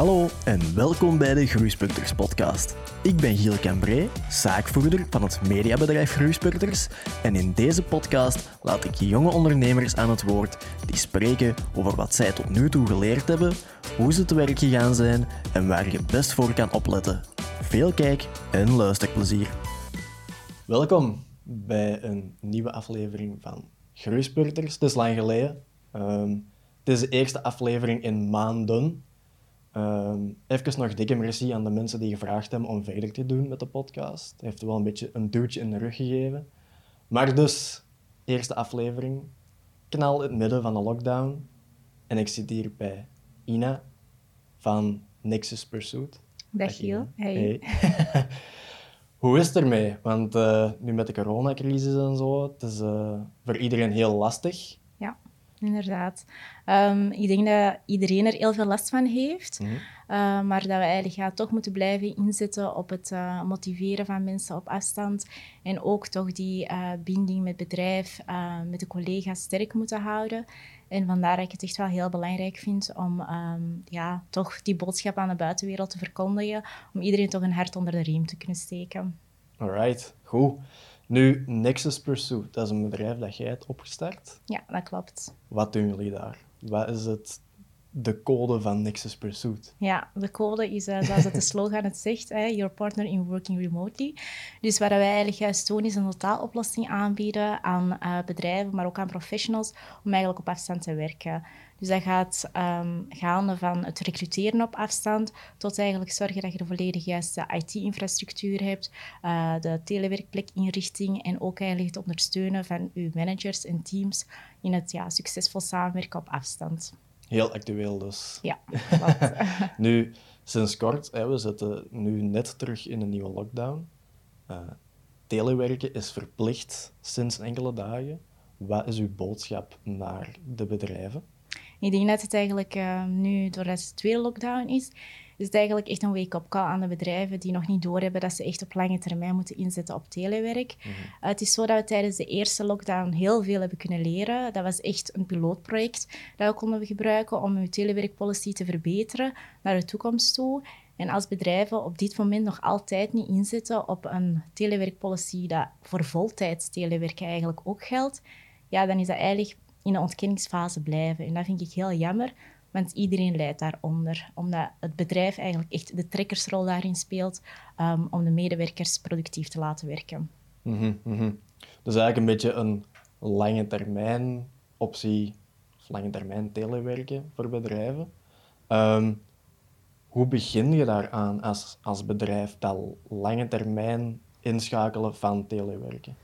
Hallo en welkom bij de Groeispurters podcast. Ik ben Giel Cambré, zaakvoerder van het mediabedrijf Groeispurters en in deze podcast laat ik jonge ondernemers aan het woord die spreken over wat zij tot nu toe geleerd hebben, hoe ze te werk gegaan zijn en waar je best voor kan opletten. Veel kijk- en luisterplezier. Welkom bij een nieuwe aflevering van Groeispurters. Het is lang geleden. Ehm, het is de eerste aflevering in maanden. Um, even nog dikke merci aan de mensen die gevraagd hebben om verder te doen met de podcast. Het heeft wel een beetje een duwtje in de rug gegeven. Maar dus, eerste aflevering, knal in het midden van de lockdown. En ik zit hier bij Ina van Nexus Pursuit. Dag Giel. Hey. Hoe is het ermee? Want uh, nu met de coronacrisis en zo, het is uh, voor iedereen heel lastig. Inderdaad. Um, ik denk dat iedereen er heel veel last van heeft. Mm. Uh, maar dat we eigenlijk ja, toch moeten blijven inzetten op het uh, motiveren van mensen op afstand. En ook toch die uh, binding met het bedrijf, met de collega's sterk moeten houden. En vandaar dat ik het echt wel heel belangrijk vind om um, ja, toch die boodschap aan de buitenwereld te verkondigen. Om iedereen toch een hart onder de riem te kunnen steken. Alright, goed. Nu, Nexus Pursuit, dat is een bedrijf dat jij hebt opgestart. Ja, dat klopt. Wat doen jullie daar? Wat is het, de code van Nexus Pursuit? Ja, de code is, uh, zoals het de slogan het zegt, hè, your partner in working remotely. Dus wat wij eigenlijk juist doen, is een totaaloplossing aanbieden aan uh, bedrijven, maar ook aan professionals, om eigenlijk op afstand te werken. Dus dat gaat um, gaande van het recruteren op afstand tot eigenlijk zorgen dat je de volledig juiste IT-infrastructuur hebt, uh, de telewerkplekinrichting en ook eigenlijk het ondersteunen van uw managers en teams in het ja, succesvol samenwerken op afstand. Heel actueel dus. Ja, Nu, sinds kort, hè, we zitten nu net terug in een nieuwe lockdown. Uh, telewerken is verplicht sinds enkele dagen. Wat is uw boodschap naar de bedrijven? Ik denk dat het eigenlijk uh, nu, doordat het de tweede lockdown is, is het eigenlijk echt een wake-up call aan de bedrijven die nog niet doorhebben dat ze echt op lange termijn moeten inzetten op telewerk. Mm -hmm. uh, het is zo dat we tijdens de eerste lockdown heel veel hebben kunnen leren. Dat was echt een pilootproject dat we konden gebruiken om uw telewerkpolicy te verbeteren naar de toekomst toe. En als bedrijven op dit moment nog altijd niet inzetten op een telewerkpolicy dat voor voltijds telewerken eigenlijk ook geldt, ja, dan is dat eigenlijk in de ontkenningsfase blijven. En dat vind ik heel jammer, want iedereen leidt daaronder. Omdat het bedrijf eigenlijk echt de trekkersrol daarin speelt um, om de medewerkers productief te laten werken. Mm -hmm, mm -hmm. Dus eigenlijk een beetje een lange termijn optie, of lange termijn telewerken voor bedrijven. Um, hoe begin je daaraan als, als bedrijf, dat lange termijn inschakelen van telewerken?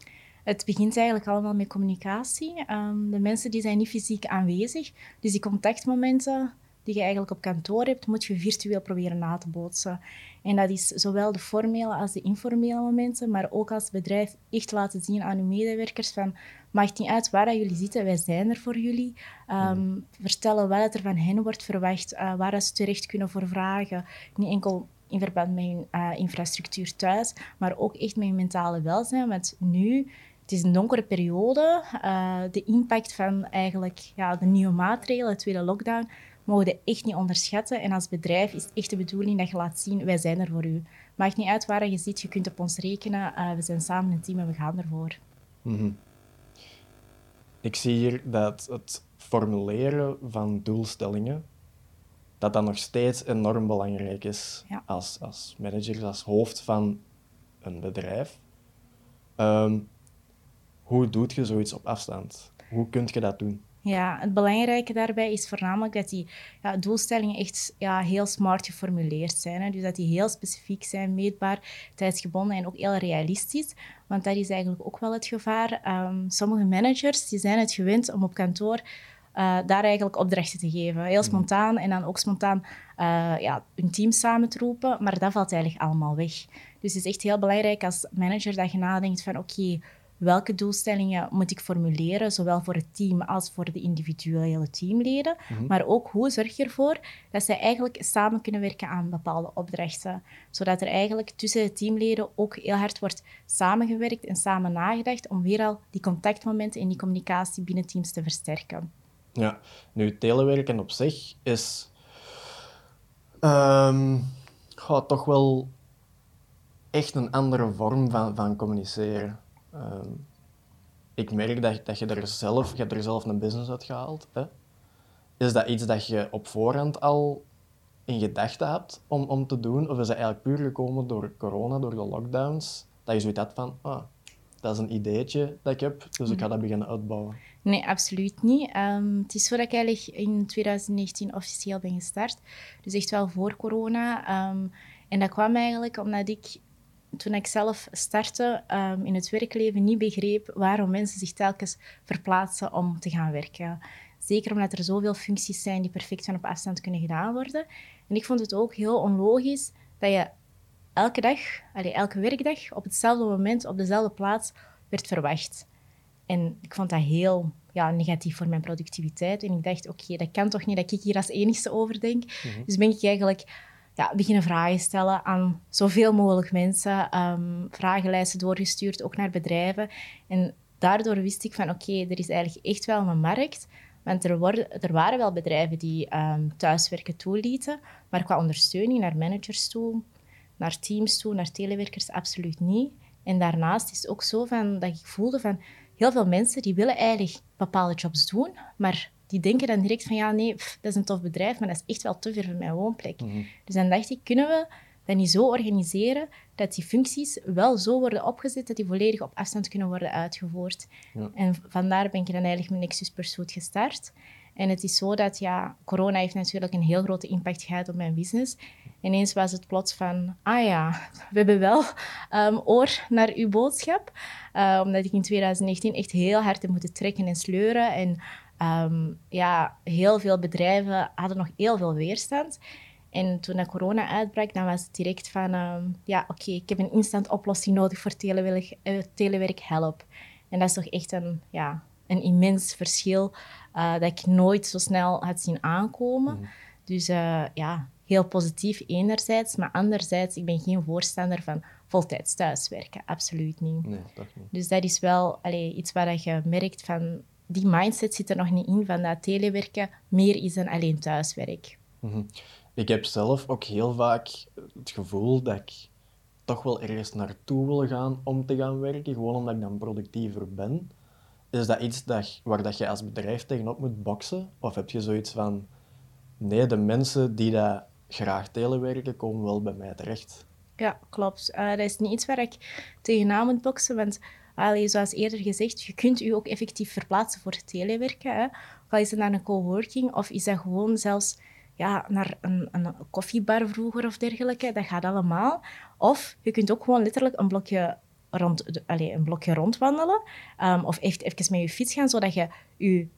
Het begint eigenlijk allemaal met communicatie. Um, de mensen die zijn niet fysiek aanwezig, dus die contactmomenten die je eigenlijk op kantoor hebt, moet je virtueel proberen na te bootsen. En dat is zowel de formele als de informele momenten, maar ook als bedrijf echt laten zien aan uw medewerkers van maakt niet uit waar jullie zitten, wij zijn er voor jullie. Um, vertellen wat er van hen wordt verwacht, uh, waar ze terecht kunnen voor vragen. Niet enkel in verband met hun uh, infrastructuur thuis, maar ook echt met hun mentale welzijn. Want nu het is een donkere periode. Uh, de impact van eigenlijk, ja, de nieuwe maatregelen, de tweede lockdown, mogen we echt niet onderschatten. En als bedrijf is het echt de bedoeling dat je laat zien, wij zijn er voor u. Maakt niet uit waar je zit, je kunt op ons rekenen. Uh, we zijn samen een team en we gaan ervoor. Mm -hmm. Ik zie hier dat het formuleren van doelstellingen, dat dat nog steeds enorm belangrijk is ja. als, als manager, als hoofd van een bedrijf. Um, hoe doe je zoiets op afstand? Hoe kun je dat doen? Ja, het belangrijke daarbij is voornamelijk dat die ja, doelstellingen echt ja, heel smart geformuleerd zijn. Hè. Dus dat die heel specifiek zijn, meetbaar, tijdsgebonden en ook heel realistisch. Want dat is eigenlijk ook wel het gevaar. Um, sommige managers die zijn het gewend om op kantoor uh, daar eigenlijk opdrachten te geven. Heel spontaan en dan ook spontaan uh, ja, hun team samen te roepen. Maar dat valt eigenlijk allemaal weg. Dus het is echt heel belangrijk als manager dat je nadenkt van oké, okay, welke doelstellingen moet ik formuleren, zowel voor het team als voor de individuele teamleden. Mm -hmm. Maar ook hoe zorg je ervoor dat zij eigenlijk samen kunnen werken aan bepaalde opdrachten. Zodat er eigenlijk tussen de teamleden ook heel hard wordt samengewerkt en samen nagedacht om weer al die contactmomenten en die communicatie binnen teams te versterken. Ja, nu telewerken op zich is Um, toch wel echt een andere vorm van, van communiceren. Ehm, ik merk dat, dat je er zelf, je hebt er zelf een business uit gehaald. Hè? Is dat iets dat je op voorhand al in gedachten hebt om, om te doen? Of is dat eigenlijk puur gekomen door corona, door de lockdowns? Dat je zoiets had van, ah, dat is een ideetje dat ik heb, dus ik ga dat beginnen uitbouwen. Nee, absoluut niet. Um, het is zo dat ik eigenlijk in 2019 officieel ben gestart. Dus echt wel voor corona. Um, en dat kwam eigenlijk omdat ik, toen ik zelf startte um, in het werkleven, niet begreep waarom mensen zich telkens verplaatsen om te gaan werken. Zeker omdat er zoveel functies zijn die perfect van op afstand kunnen gedaan worden. En ik vond het ook heel onlogisch dat je elke dag, allez, elke werkdag, op hetzelfde moment, op dezelfde plaats werd verwacht. En ik vond dat heel ja, negatief voor mijn productiviteit. En ik dacht, oké, dat kan toch niet dat ik hier als enigste over denk. Mhm. Dus ben ik eigenlijk ja, beginnen vragen stellen aan zoveel mogelijk mensen. Um, vragenlijsten doorgestuurd, ook naar bedrijven. En daardoor wist ik van, oké, er is eigenlijk echt wel een markt. Want er, worden, er waren wel bedrijven die um, thuiswerken toelieten, maar qua ondersteuning naar managers toe, naar teams toe, naar telewerkers absoluut niet. En daarnaast is het ook zo van, dat ik voelde van heel veel mensen die willen eigenlijk bepaalde jobs doen, maar die denken dan direct van ja, nee, dat is een tof bedrijf, maar dat is echt wel te ver van mijn woonplek. Mhm. Dus dan dacht ik, kunnen we dat niet zo organiseren dat die functies wel zo worden opgezet dat die volledig op afstand kunnen worden uitgevoerd. Ja. En vandaar ben ik dan eigenlijk met Nexus Pursuit gestart. En het is zo dat, ja, corona heeft natuurlijk een heel grote impact gehad op mijn business. Ineens was het plots van, ah ja, we hebben wel um, oor naar uw boodschap. Uh, omdat ik in 2019 echt heel hard heb moeten trekken en sleuren. En um, ja, heel veel bedrijven hadden nog heel veel weerstand. En toen dat corona uitbrak, dan was het direct van, um, ja, oké, ik heb een instant oplossing nodig voor telewerk, uh, telewerk help. En dat is toch echt een, ja, een immens verschil uh, dat ik nooit zo snel had zien aankomen. Mhm. Dus uh, ja, heel positief enerzijds, maar anderzijds, ik ben geen voorstander van voltijds thuiswerken. Absoluut niet. Nee, niet. Dus dat is wel allee, iets waar je merkt van, die mindset zit er nog niet in van dat telewerken meer is dan alleen thuiswerk. Mhm. Ik heb zelf ook heel vaak het gevoel dat ik toch wel ergens naartoe wil gaan om te gaan werken, gewoon omdat ik dan productiever ben. Is dat iets dat, waar dat je als bedrijf tegenop moet boksen? Of heb je zoiets van, nee, de mensen die dat graag telewerken, komen wel bij mij terecht? Ja, klopt. Uh, dat is niet iets waar ik tegenaan moet boksen, want allee, zoals eerder gezegd, je kunt je ook effectief verplaatsen voor het telewerken. Hè. Of al is het naar een coworking, of is dat gewoon zelfs ja, naar een, een koffiebar vroeger of dergelijke. Dat gaat allemaal. Of je kunt ook gewoon letterlijk een blokje rond, allez, een blokje rondwandelen. Um, of echt even met je fiets gaan, zodat je je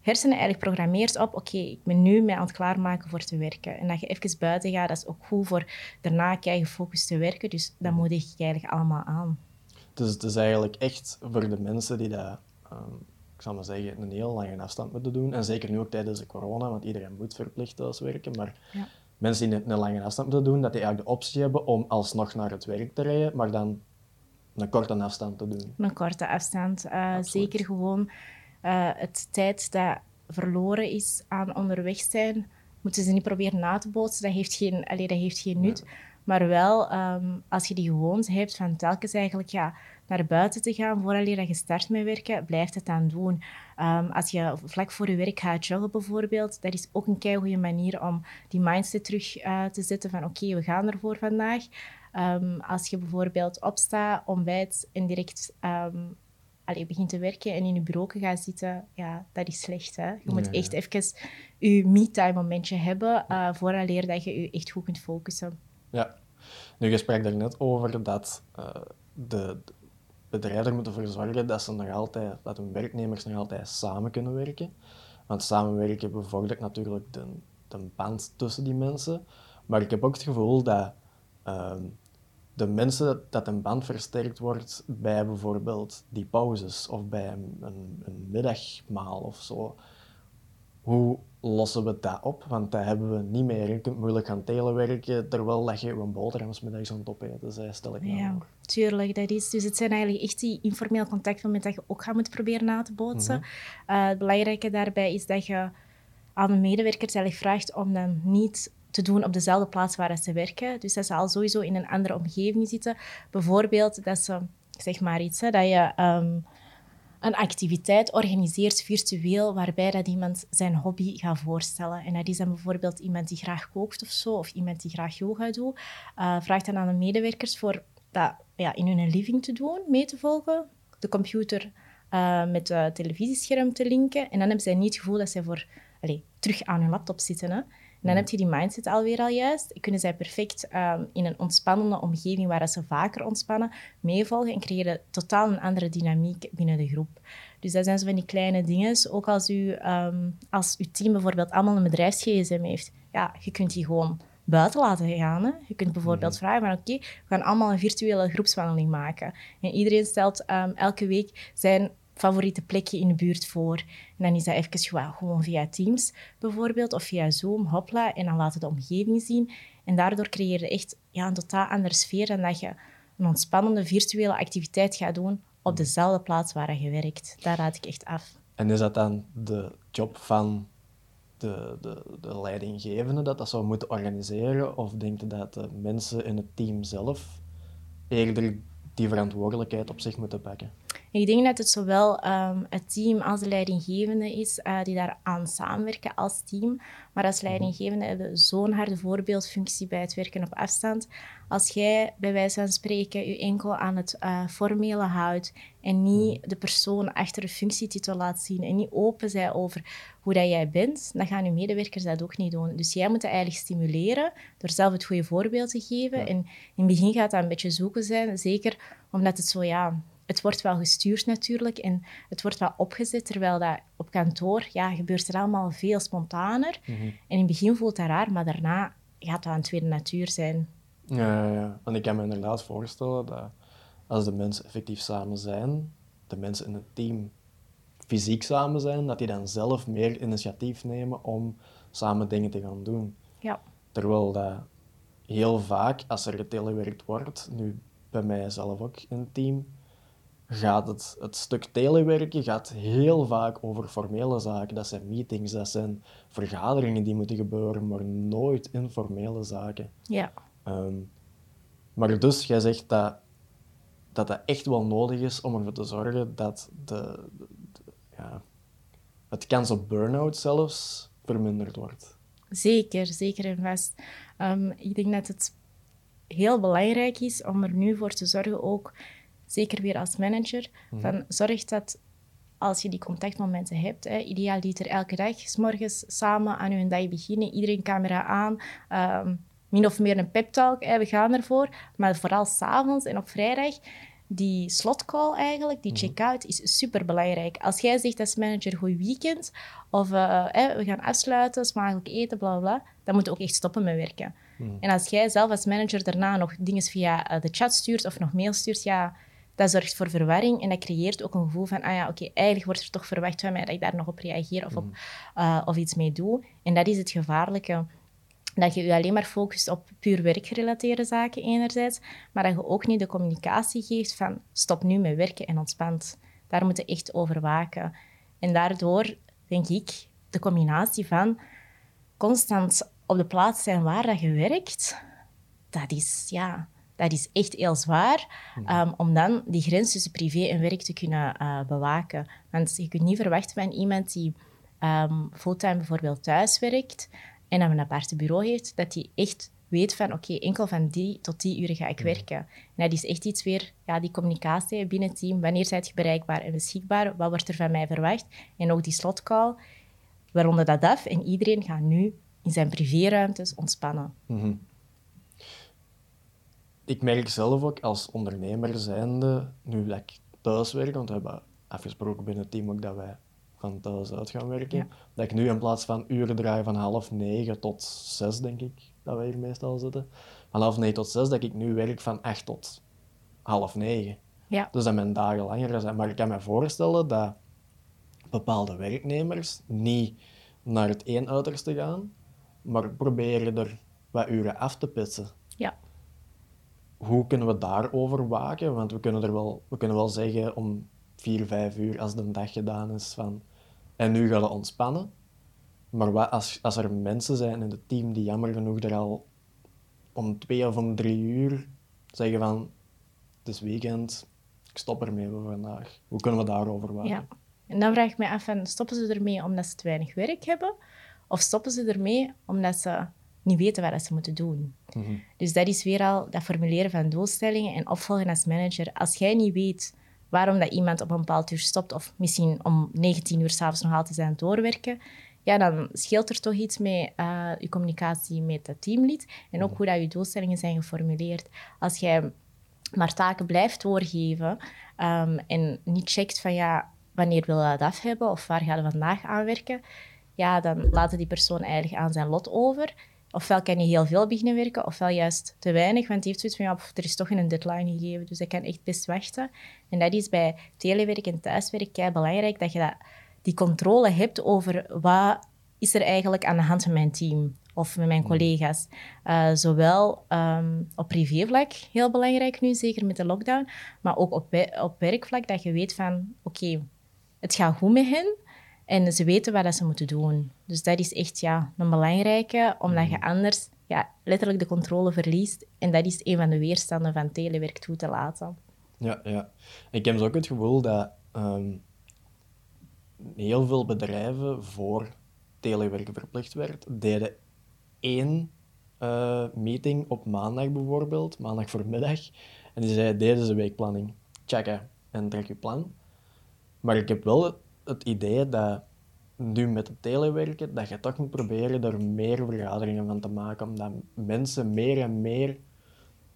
hersenen eigenlijk programmeert op oké, ik ben nu mij aan het klaarmaken voor te werken. En dat je even buiten gaat, dat is ook goed voor daarna kei gefocust te werken. Dus dat moedig ik eigenlijk allemaal aan. Dus het is eigenlijk echt voor de mensen die dat, um, ik zal maar zeggen, een heel lange afstand moeten doen. En zeker nu ook tijdens de corona, want iedereen moet verplicht thuiswerken. Maar ja. mensen die een lange afstand moeten doen, dat die eigenlijk de optie hebben om alsnog naar het werk te rijden, maar dan een korte afstand te doen. Een korte afstand. Uh, zeker gewoon uh, het tijd dat verloren is aan onderweg zijn, moeten ze niet proberen na te bootsen. Dat heeft geen, allee, dat heeft geen nut. Maar wel, um, als je die gewoonte hebt van telkens eigenlijk ja, naar buiten te gaan voordat je start met werken, blijf het dan doen. Um, als je vlak voor je werk gaat joggen bijvoorbeeld, dat is ook een goede manier om die mindset terug uh, te zetten van oké, we gaan ervoor vandaag. Um, als je bijvoorbeeld opstaat, ontbijt en direct um, allee, begint te werken en in je bureau gaat zitten, ja, dat is slecht. Hè? Je moet echt even je me-time momentje hebben uh, vooraleer dat je je echt goed kunt focussen. Ja. Nu, je sprak er net over dat uh, de bedrijven er moeten ervoor zorgen dat, ze nog altijd, dat hun werknemers nog altijd samen kunnen werken. Want samenwerken bevordert natuurlijk de, de band tussen die mensen. Maar ik heb ook het gevoel dat Ehm, de mensen dat een band versterkt wordt bij bijvoorbeeld die pauzes of bij een, een, een middagmaal of zo. Hoe lossen we dat op? Want dat hebben we niet meer. Je kunt moeilijk gaan telewerken terwijl dat je een boterhams middags aan het opeten bent, stel ik nou Ja, tuurlijk, dat is. Dus het zijn eigenlijk echt die informeel contacten met dat je ook gaat moeten proberen na te bootsen. Eh, het belangrijke daarbij is dat je aan de medewerkers eigenlijk vraagt om dan niet te doen op dezelfde plaats waar ze werken. Dus dat ze al sowieso in een andere omgeving zitten. Bijvoorbeeld dat ze, zeg maar iets, hè, dat je ehm, een activiteit organiseert virtueel waarbij dat iemand zijn hobby gaat voorstellen. En dat is dan bijvoorbeeld iemand die graag kookt of zo, of iemand die graag yoga doet. Uh, vraagt dan aan de medewerkers voor dat ja, in hun living te doen, mee te volgen. De computer uh, met het televisiescherm te linken. En dan hebben zij niet het gevoel dat zij voor, allez, terug aan hun laptop zitten. Hè. En dan heb je die mindset alweer al juist. Kunnen zij perfect um, in een ontspannende omgeving waar ze vaker ontspannen, meevolgen en creëren totaal een andere dynamiek binnen de groep. Dus dat zijn zo van die kleine dingen. Ook als, u, um, als uw team bijvoorbeeld allemaal een bedrijfs-GSM heeft, ja, je kunt die gewoon buiten laten gaan. Hè. Je kunt bijvoorbeeld mhm. vragen van oké, we gaan allemaal een virtuele groepswandeling maken. En iedereen stelt um, elke week zijn favoriete plekje in de buurt voor. En dan is dat even gewoon via Teams bijvoorbeeld, of via Zoom, hopla, en dan laten de omgeving zien. En daardoor creëer je echt ja, een totaal andere sfeer dan dat je een ontspannende virtuele activiteit gaat doen op dezelfde plaats waar je werkt. Daar raad ik echt af. En is dat dan de job van de, de, de leidinggevende dat dat zou moeten organiseren? Of denk je dat de mensen in het team zelf eerder die verantwoordelijkheid op zich moeten pakken? Ik denk dat het zowel um, het team als de leidinggevende is uh, die daar aan samenwerken als team. Maar als mhm. leidinggevende hebben zo'n harde voorbeeldfunctie bij het werken op afstand. Als jij bij wijze van spreken je enkel aan het uh, formele houdt en niet mhm. de persoon achter de functietitel laat zien en niet open zij over hoe dat jij bent, dan gaan je medewerkers dat ook niet doen. Dus jij moet dat eigenlijk stimuleren door zelf het goede voorbeeld te geven. En in het begin gaat dat een beetje zoeken zijn, zeker omdat het zo, ja, het wordt wel gestuurd natuurlijk en het wordt wel opgezet, terwijl dat op kantoor ja, gebeurt er allemaal veel spontaner. Mhm. En in het begin voelt dat raar, maar daarna gaat dat een tweede natuur zijn. Ja, ja, ja. Want ik kan me inderdaad voorstellen dat als de mensen effectief samen zijn, de mensen in het team fysiek samen zijn, dat die dan zelf meer initiatief nemen om samen dingen te gaan doen. Ja. Terwijl dat heel vaak, als er getelewerkt wordt, nu bij mij zelf ook in het team, gaat het, het stuk telewerken gaat heel vaak over formele zaken. Dat zijn meetings, dat zijn vergaderingen die moeten gebeuren, maar nooit informele zaken. Ja. Ehm, maar dus, jij zegt dat, dat dat echt wel nodig is om ervoor te zorgen dat de, ja, het kans op burn-out zelfs verminderd wordt. Zeker, zeker en vast. Um, ik denk dat het heel belangrijk is om er nu voor te zorgen ook zeker weer als manager, mhm. van zorg dat als je die contactmomenten hebt, hè, ideaal er elke dag, s morgens samen aan je dag beginnen, iedereen camera aan, ehm, min of meer een pep talk, hè, we gaan ervoor, maar vooral s'avonds en op vrijdag, die slotcall eigenlijk, die mhm. check-out, is super belangrijk. Als jij zegt als manager goed weekend, of uh, we gaan afsluiten, smakelijk eten, bla bla, dan moet je ook echt stoppen met werken. Mhm. En als jij zelf als manager daarna nog dingen via uh, de chat stuurt of nog mail stuurt, ja, dat zorgt voor verwarring en dat creëert ook een gevoel van, ah ja, oké, eigenlijk wordt er toch verwacht van mij dat ik daar nog op reageer of, op, mm. uh, of iets mee doe. En dat is het gevaarlijke. Dat je je alleen maar focust op puur werkgerelateerde zaken enerzijds, maar dat je ook niet de communicatie geeft van stop nu met werken en ontspant. Daar moet je echt over waken. En daardoor denk ik, de combinatie van constant op de plaats zijn waar dat je werkt, dat is, ja, dat is echt heel zwaar mhm. um, om dan die grens tussen privé en werk te kunnen uh, bewaken. Want je kunt niet verwachten van iemand die um, fulltime bijvoorbeeld thuis werkt en dan een aparte bureau heeft, dat hij echt weet van oké, enkel van die tot die uren ga ik mhm. werken. En dat is echt iets weer, ja, die communicatie binnen het team. Wanneer zijt je bereikbaar en beschikbaar? Wat wordt er van mij verwacht? En ook die slotcall. We ronden dat af en iedereen gaat nu in zijn privéruimtes ontspannen. Mhm ik merk zelf ook als ondernemer zijnde, nu dat ik thuis werk, want we hebben afgesproken binnen het team ook dat wij van thuis uit gaan werken, dat ik nu in plaats van uren draai van half negen tot zes, denk ik, dat wij hier meestal zitten, van half negen tot zes, dat ik nu werk van acht tot half negen. Ja. Dus dat mijn dagen langer zijn. Maar ik kan me voorstellen dat bepaalde werknemers niet naar het één uiterste gaan, maar proberen er wat uren af te pitsen. Ja hoe kunnen we daarover waken? Want we kunnen, er wel, we kunnen wel zeggen om vier, vijf uur als de dag gedaan is van en nu gaan we ontspannen. Maar wat als, als er mensen zijn in het team die jammer genoeg er al om twee of om drie uur zeggen van het is weekend, ik stop ermee voor vandaag. Hoe kunnen we daarover waken? Ja. En dan vraag ik me af, van, stoppen ze ermee omdat ze te weinig werk hebben? Of stoppen ze ermee omdat ze niet weten wat ze moeten doen? Mhm. Dus dat is weer al dat formuleren van doelstellingen en opvolgen als manager. Als jij niet weet waarom dat iemand op een bepaald uur stopt, of misschien om 19 uur s'avonds nog altijd aan het doorwerken, ja, dan scheelt er toch iets met eh, je communicatie met het teamlid en ook hoe dat je doelstellingen zijn geformuleerd. Als jij maar taken blijft doorgeven ehm, en niet checkt van ja, wanneer wil je dat af hebben of waar gaan we vandaag aan werken, ja, dan laten die persoon eigenlijk aan zijn lot over. Ofwel kan je heel veel beginnen werken, ofwel juist te weinig, want die heeft zoiets van, ja, pff, er is toch geen deadline gegeven, dus dat kan echt best wachten. En dat is bij telewerk en thuiswerk kei belangrijk, dat je dat, die controle hebt over wat is er eigenlijk aan de hand met mijn team of met mijn collega's. Eh, zowel ehm, op privévlak, heel belangrijk nu, zeker met de lockdown, maar ook op, op werkvlak, dat je weet van, oké, het gaat goed met hen en ze weten wat dat ze moeten doen. Dus dat is echt ja, een belangrijke, omdat je anders ja, letterlijk de controle verliest. En dat is een van de weerstanden van telewerk toe te laten. Ja, ja. Ik heb dus ook het gevoel dat ehm, heel veel bedrijven voor telewerken verplicht werd, deden één eh, meeting op maandag bijvoorbeeld, maandag voormiddag, en die zeiden, deze is de weekplanning. Checken en trek je plan. Maar ik heb wel het, idee dat nu met het telewerken, dat je toch moet proberen er meer vergaderingen van te maken, omdat mensen meer en meer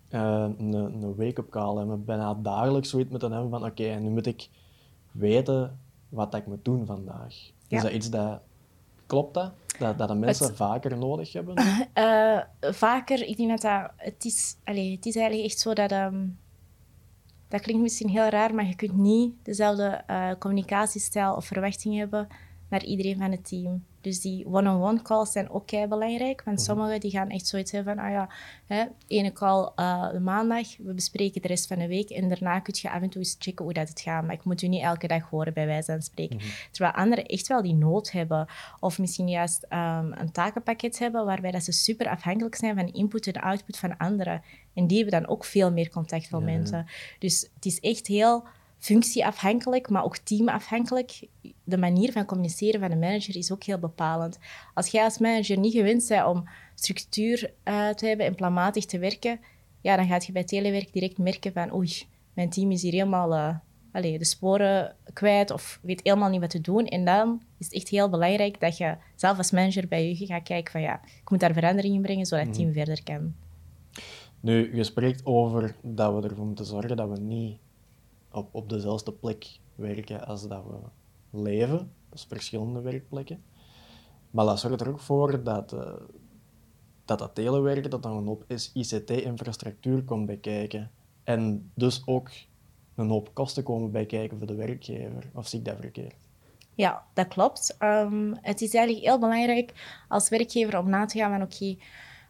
eh, een, een wake-up call hebben. Bijna dagelijks zoiets moeten hebben van oké, nu moet ik weten wat ik moet doen vandaag. Ja. Is dat iets dat... Klopt dat? Dat, dat de mensen Het- vaker nodig hebben? Eh, vaker, ik denk dat dat... Het is, allee, het is eigenlijk echt zo dat... ehm, dat klinkt misschien heel raar, maar je kunt niet dezelfde eh, communicatiestijl of verwachting hebben naar iedereen van het team. Dus die one-on-one calls zijn ook kei belangrijk, want sommigen die gaan echt zoiets hebben van, ah ja, hè, ene call eh, maandag, we bespreken de rest van de week en daarna kun je af en toe eens checken hoe dat het gaat. Maar ik moet u niet elke dag horen, bij wijze van spreken. Terwijl anderen echt wel die nood hebben, of misschien juist ehm, een takenpakket hebben waarbij dat ze super afhankelijk zijn van input en output van anderen. En die hebben dan ook veel meer contactmomenten. Dus het is echt heel functieafhankelijk, maar ook teamafhankelijk. De manier van communiceren van de manager is ook heel bepalend. Als jij als manager niet gewend bent om structuur eh, te hebben en planmatig te werken, ja, dan gaat je bij telewerk direct merken van oei, mijn team is hier helemaal eh, allee, de sporen kwijt of weet helemaal niet wat te doen. En dan is het echt heel belangrijk dat je zelf als manager bij je gaat kijken van ja, ik moet daar verandering in brengen zodat het team verder kan. Nu, je spreekt over dat we ervoor moeten zorgen dat we niet op, op dezelfde plek werken als dat we leven. Dus verschillende werkplekken. Maar dat zorgt er ook voor dat eh, dat, dat telewerken dat dan een hoop ICT-infrastructuur komt bekijken. En dus ook een hoop kosten komen bijkijken voor de werkgever. Of zie ik dat verkeerd? Ja, dat klopt. Ehm, het is eigenlijk heel belangrijk als werkgever om na te gaan van oké,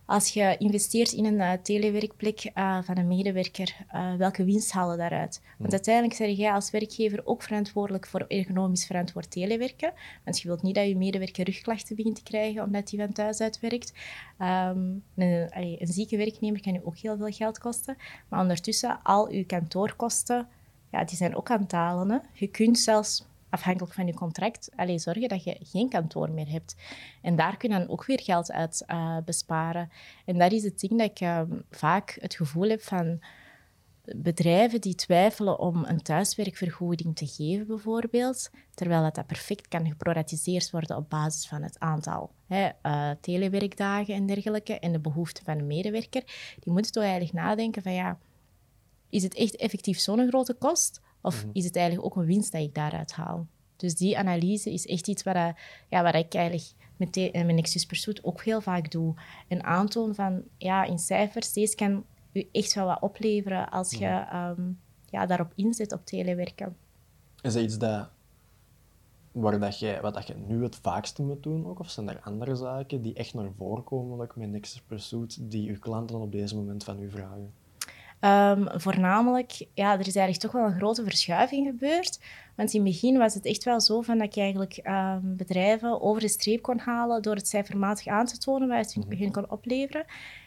als je investeert in een eh, telewerkplek eh, van een medewerker, eh, welke winst halen daaruit? Want uiteindelijk zeg jij als werkgever ook verantwoordelijk voor ergonomisch verantwoord telewerken. Want je wilt niet dat je medewerker rugklachten begint te krijgen omdat hij van thuis uit werkt. Ehm, een, allee, een zieke werknemer kan je ook heel veel geld kosten. Maar ondertussen, al je kantoorkosten, ja, die zijn ook aan het dalen. Hè. Je kunt zelfs afhankelijk van je contract, alleen zorgen dat je geen kantoor meer hebt. En daar kun je dan ook weer geld uit eh, besparen. En dat is het ding dat ik eh, vaak het gevoel heb van bedrijven die twijfelen om een thuiswerkvergoeding te geven, bijvoorbeeld, terwijl dat, dat perfect kan geproratiseerd worden op basis van het aantal hè, eh, telewerkdagen en dergelijke en de behoeften van de medewerker, die moeten toch eigenlijk nadenken van ja, is het echt effectief zo'n grote kost? Of is het eigenlijk ook een winst dat ik daaruit haal? Dus die analyse is echt iets wat, eh, ja, wat ik eigenlijk met, de- met Nexus Pursuit ook heel vaak doe. Een aantoon van, ja, in cijfers, deze kan u echt wel wat opleveren als je ehm, ja, daarop inzet op telewerken. Is dat iets dat, waar dat jij, wat dat je nu het vaakste moet doen ook? Of zijn er andere zaken die echt naar voren komen ook met Nexus Pursuit die uw klanten op deze moment van u vragen? Ehm, voornamelijk, ja, er is eigenlijk toch wel een grote verschuiving gebeurd. Want in het begin was het echt wel zo van dat je eigenlijk ehm, bedrijven over de streep kon halen door het cijfermatig aan te tonen wat het hun kon opleveren.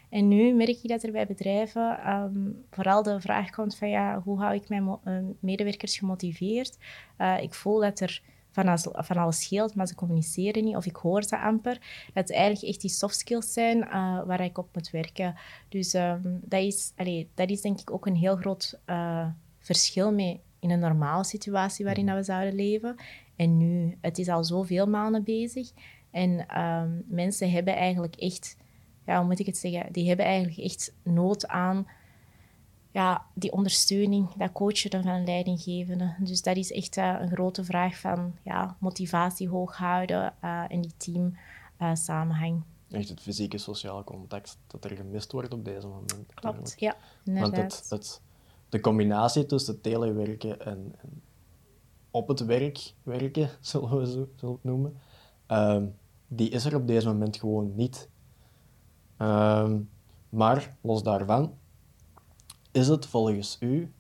En nu merk je dat er bij bedrijven ehm, vooral de vraag komt van ja, hoe hou ik mijn eh, medewerkers gemotiveerd? Uh, ik voel dat er van alles, van alles scheelt, maar ze communiceren niet of ik hoor ze amper. Dat het eigenlijk echt die soft skills zijn uh, waar ik op moet werken. Dus um, dat, is, allee, dat is denk ik ook een heel groot verschil mee in een normale situatie waarin we zouden leven. En nu, het is al zoveel maanden bezig. En um, mensen hebben eigenlijk echt ja, hoe moet ik het zeggen, die hebben eigenlijk echt nood aan ja, die ondersteuning, dat coachen van een leidinggevende. Dus dat is echt uh, een grote vraag van ja, motivatie hoog houden uh, en die team uh, samenhang. Echt het fysieke sociale contact dat er gemist wordt op deze moment. Klopt, ja. Want het, het, de combinatie tussen telewerken en, en op het werk werken, zullen we zo zullen het noemen, ehm, die is er op deze moment gewoon niet. Ehm, maar los daarvan, is het volgens u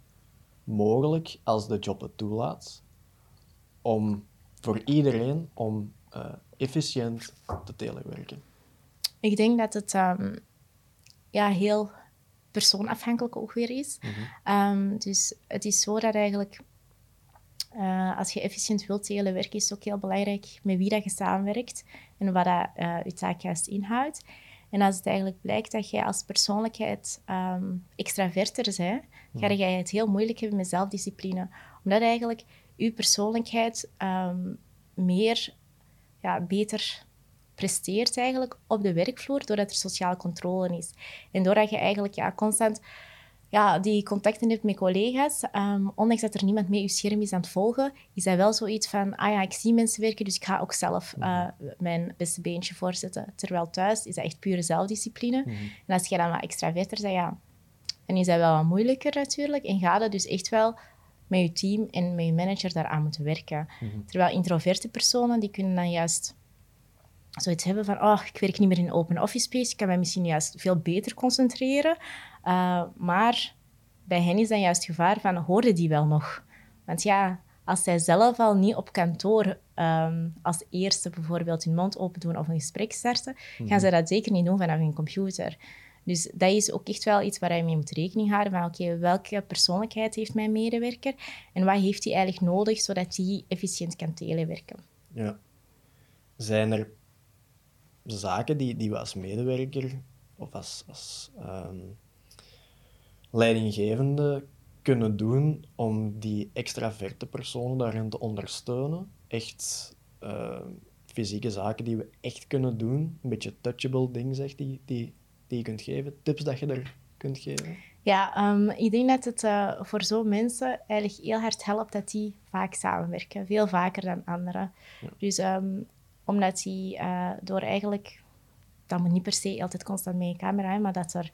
mogelijk, als de job het toelaat, om voor iedereen om uh, efficiënt te telewerken? Ik denk dat het um, ja, heel persoonafhankelijk ook weer is. Mm -hmm. dus het is zo dat eigenlijk, uh, als je efficiënt wilt telewerken, is het ook heel belangrijk met wie dat je samenwerkt en wat dat, uh, je taak juist inhoudt. En als het eigenlijk blijkt dat jij als persoonlijkheid um, extraverter bent, ga je het heel moeilijk hebben met zelfdiscipline. Omdat eigenlijk je persoonlijkheid um, meer, ja, beter presteert eigenlijk op de werkvloer, doordat er sociale controle is. En doordat je eigenlijk ja, constant ja, die contacten hebt met collega's, um, ondanks dat er niemand mee je scherm is aan het volgen, is dat wel zoiets van, ah ja, ik zie mensen werken, dus ik ga ook zelf uh, mijn beste beentje voorzetten. Terwijl thuis is dat echt pure zelfdiscipline. Mm -hmm. En als je dan wat extraverter bent, ja, dan is dat wel wat moeilijker natuurlijk. En ga dat dus echt wel met je team en met je manager daaraan moeten werken. Mm -hmm. Terwijl introverte personen, die kunnen dan juist zoiets hebben van, oh, ik werk niet meer in open office space, ik kan mij misschien juist veel beter concentreren. Uh, maar bij hen is dan juist het gevaar van, hoorden die wel nog? Want ja, als zij zelf al niet op kantoor um, als eerste bijvoorbeeld hun mond open doen of een gesprek starten, mm -hmm. gaan zij dat zeker niet doen vanaf hun computer. Dus dat is ook echt wel iets waar je mee moet rekening houden. Van oké, okay, welke persoonlijkheid heeft mijn medewerker en wat heeft hij eigenlijk nodig zodat hij efficiënt kan telewerken? Ja. Zijn er zaken die, die we als medewerker of als, als um, leidinggevende kunnen doen om die extraverte personen daarin te ondersteunen. Echt uh, fysieke zaken die we echt kunnen doen. Een beetje touchable dingen, zeg, die, die, die je kunt geven. Tips dat je er kunt geven. Ja, um, ik denk dat het uh, voor zo'n mensen eigenlijk heel hard helpt dat die vaak samenwerken. Veel vaker dan anderen. Ja. Dus um, omdat die uh, door eigenlijk dat moet niet per se altijd constant met je camera, hè, maar dat, er,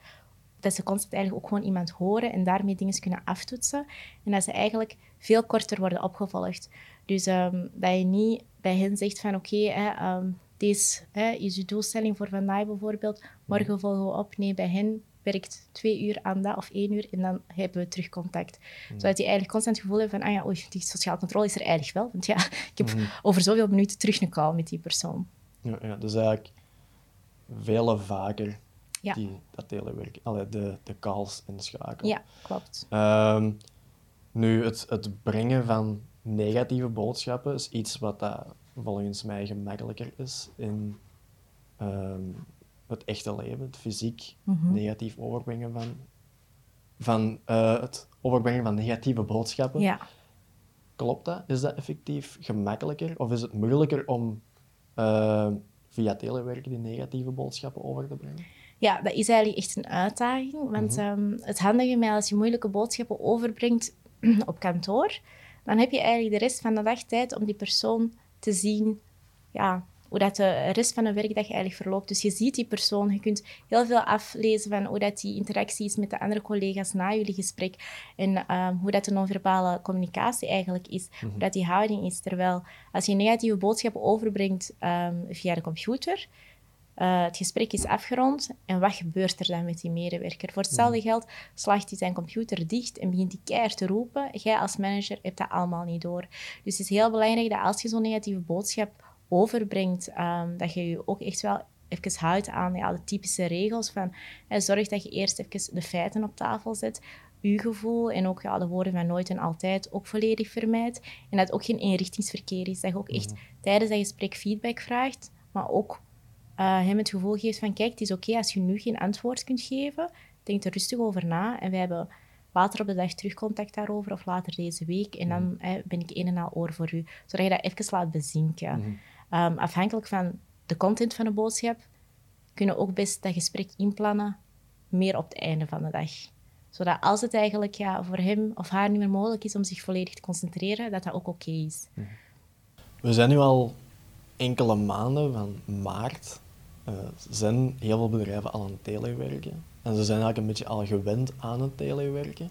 dat ze constant eigenlijk ook gewoon iemand horen en daarmee dingen kunnen aftoetsen. En dat ze eigenlijk veel korter worden opgevolgd. Dus um, dat je niet bij hen zegt van oké, okay, um, deze hè, is je doelstelling voor vandaag bijvoorbeeld, morgen volgen we op. Nee, bij hen werkt twee uur aan dat of één uur en dan hebben we terug contact. Mm. Zodat je eigenlijk constant het gevoel hebt van, ah ja, oei, die sociale controle is er eigenlijk wel. Want ja, ik heb mm. over zoveel minuten terug een call met die persoon. Ja, ja dus eigenlijk veel vaker ja. die, dat telewerk, allee, de, de calls en de schakelen. Ja, klopt. Um, nu, het, het brengen van negatieve boodschappen is iets wat dat volgens mij gemakkelijker is in um, het echte leven, het fysiek mm -hmm. negatief overbrengen van, van uh, het overbrengen van negatieve boodschappen. Ja. Klopt dat? Is dat effectief gemakkelijker of is het moeilijker om uh, via telewerken die negatieve boodschappen over te brengen? Ja, dat is eigenlijk echt een uitdaging. Want mm -hmm. um, het handige met als je moeilijke boodschappen overbrengt op kantoor, dan heb je eigenlijk de rest van de dag tijd om die persoon te zien ja, hoe dat de rest van de werkdag eigenlijk verloopt. Dus je ziet die persoon, je kunt heel veel aflezen van hoe dat die interactie is met de andere collega's na jullie gesprek en um, hoe dat de non-verbale communicatie eigenlijk is, mm -hmm. hoe dat die houding is. Terwijl als je negatieve boodschappen overbrengt um, via de computer, Uh, het gesprek is afgerond en wat gebeurt er dan met die medewerker? Voor hetzelfde mhm. geld slaagt hij zijn computer dicht en begint hij keihard te roepen. Jij als manager hebt dat allemaal niet door. Dus het is heel belangrijk dat als je zo'n negatieve boodschap overbrengt, um, dat je je ook echt wel even houdt aan ja, de typische regels van zorg dat je eerst even de feiten op tafel zet, uw gevoel en ook ja, de woorden van nooit en altijd ook volledig vermijdt. En dat het ook geen eenrichtingsverkeer is. Dat je ook echt mhm. tijdens dat gesprek feedback vraagt, maar ook uh, hem het gevoel geeft van kijk, het is oké als je nu geen antwoord kunt geven, denk er rustig over na. En wij hebben later op de dag terug contact daarover of later deze week. En dan mhm. ben ik een en al oor voor u, zodat je dat even laat bezinken. Mhm. Ehm, afhankelijk van de content van de boodschap kunnen ook best dat gesprek inplannen meer op het einde van de dag zodat als het eigenlijk ja, voor hem of haar niet meer mogelijk is om zich volledig te concentreren, dat dat ook oké is. Mhm. We zijn nu al enkele maanden van maart. Uh, zijn heel veel bedrijven al aan het telewerken. En ze zijn eigenlijk een beetje al gewend aan het telewerken.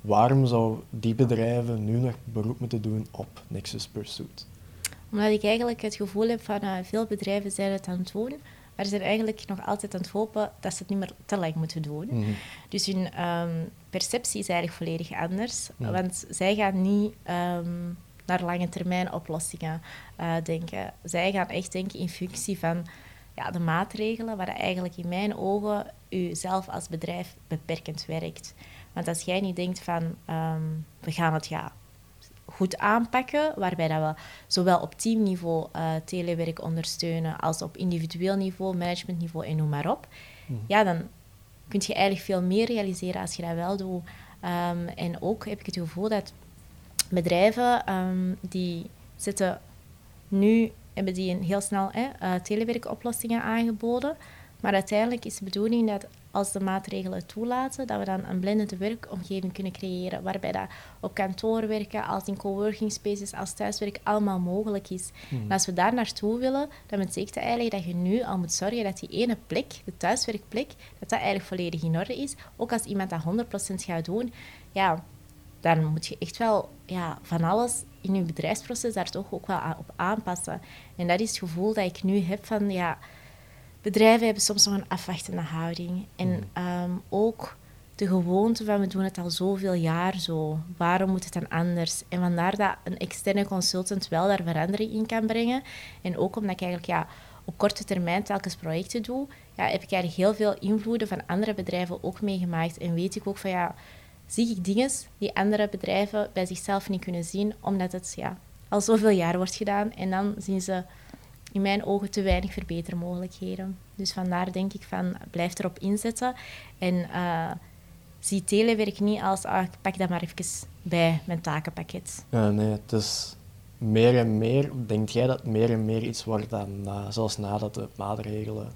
Waarom zou die bedrijven nu nog beroep moeten doen op Nexus Pursuit? Omdat ik eigenlijk het gevoel heb van uh, veel bedrijven zijn het aan het doen, maar ze zijn eigenlijk nog altijd aan het hopen dat ze het niet meer te lang moeten doen. Mhm. Dus hun ehm, perceptie is eigenlijk volledig anders. Mhm. Want zij gaan niet um, naar lange termijn oplossingen uh, denken. Zij gaan echt denken in functie van ja, de maatregelen waar eigenlijk in mijn ogen u zelf als bedrijf beperkend werkt. Want als jij niet denkt van ehm, we gaan het ja, goed aanpakken, waarbij dat we zowel op teamniveau uh, telewerk ondersteunen als op individueel niveau, managementniveau en noem maar op, mhm. ja, dan kun je eigenlijk veel meer realiseren als je dat wel doet. Um, en ook heb ik het gevoel dat bedrijven um, die zitten nu hebben die een heel snel hè, uh, telewerkoplossingen aangeboden. Maar uiteindelijk is de bedoeling dat als de maatregelen toelaten, dat we dan een blendende werkomgeving kunnen creëren, waarbij dat op kantoor werken, als in coworking spaces, als thuiswerk, allemaal mogelijk is. Hmm. En als we daar naartoe willen, dan betekent dat eigenlijk dat je nu al moet zorgen dat die ene plek, de thuiswerkplek, dat dat eigenlijk volledig in orde is. Ook als iemand dat 100% gaat doen, ja, dan moet je echt wel ja, van alles in je bedrijfsproces daar toch ook wel op aanpassen. En dat is het gevoel dat ik nu heb van, ja, bedrijven hebben soms nog een afwachtende houding. En mm. ehm, ook de gewoonte van we doen het al zoveel jaar zo. Waarom moet het dan anders? En vandaar dat een externe consultant wel daar verandering in kan brengen. En ook omdat ik eigenlijk ja, op korte termijn telkens projecten doe, ja, heb ik eigenlijk heel veel invloeden van andere bedrijven ook meegemaakt. En weet ik ook van ja, zie ik dingen die andere bedrijven bij zichzelf niet kunnen zien, omdat het ja, al zoveel jaar wordt gedaan. En dan zien ze in mijn ogen te weinig verbetermogelijkheden. Dus vandaar denk ik van, blijf erop inzetten. En uh, zie telewerk niet als, ah, ik pak dat maar even bij mijn takenpakket. Ja, nee, het is meer en meer, denk jij dat meer en meer iets wordt dan, na, zelfs nadat de maatregelen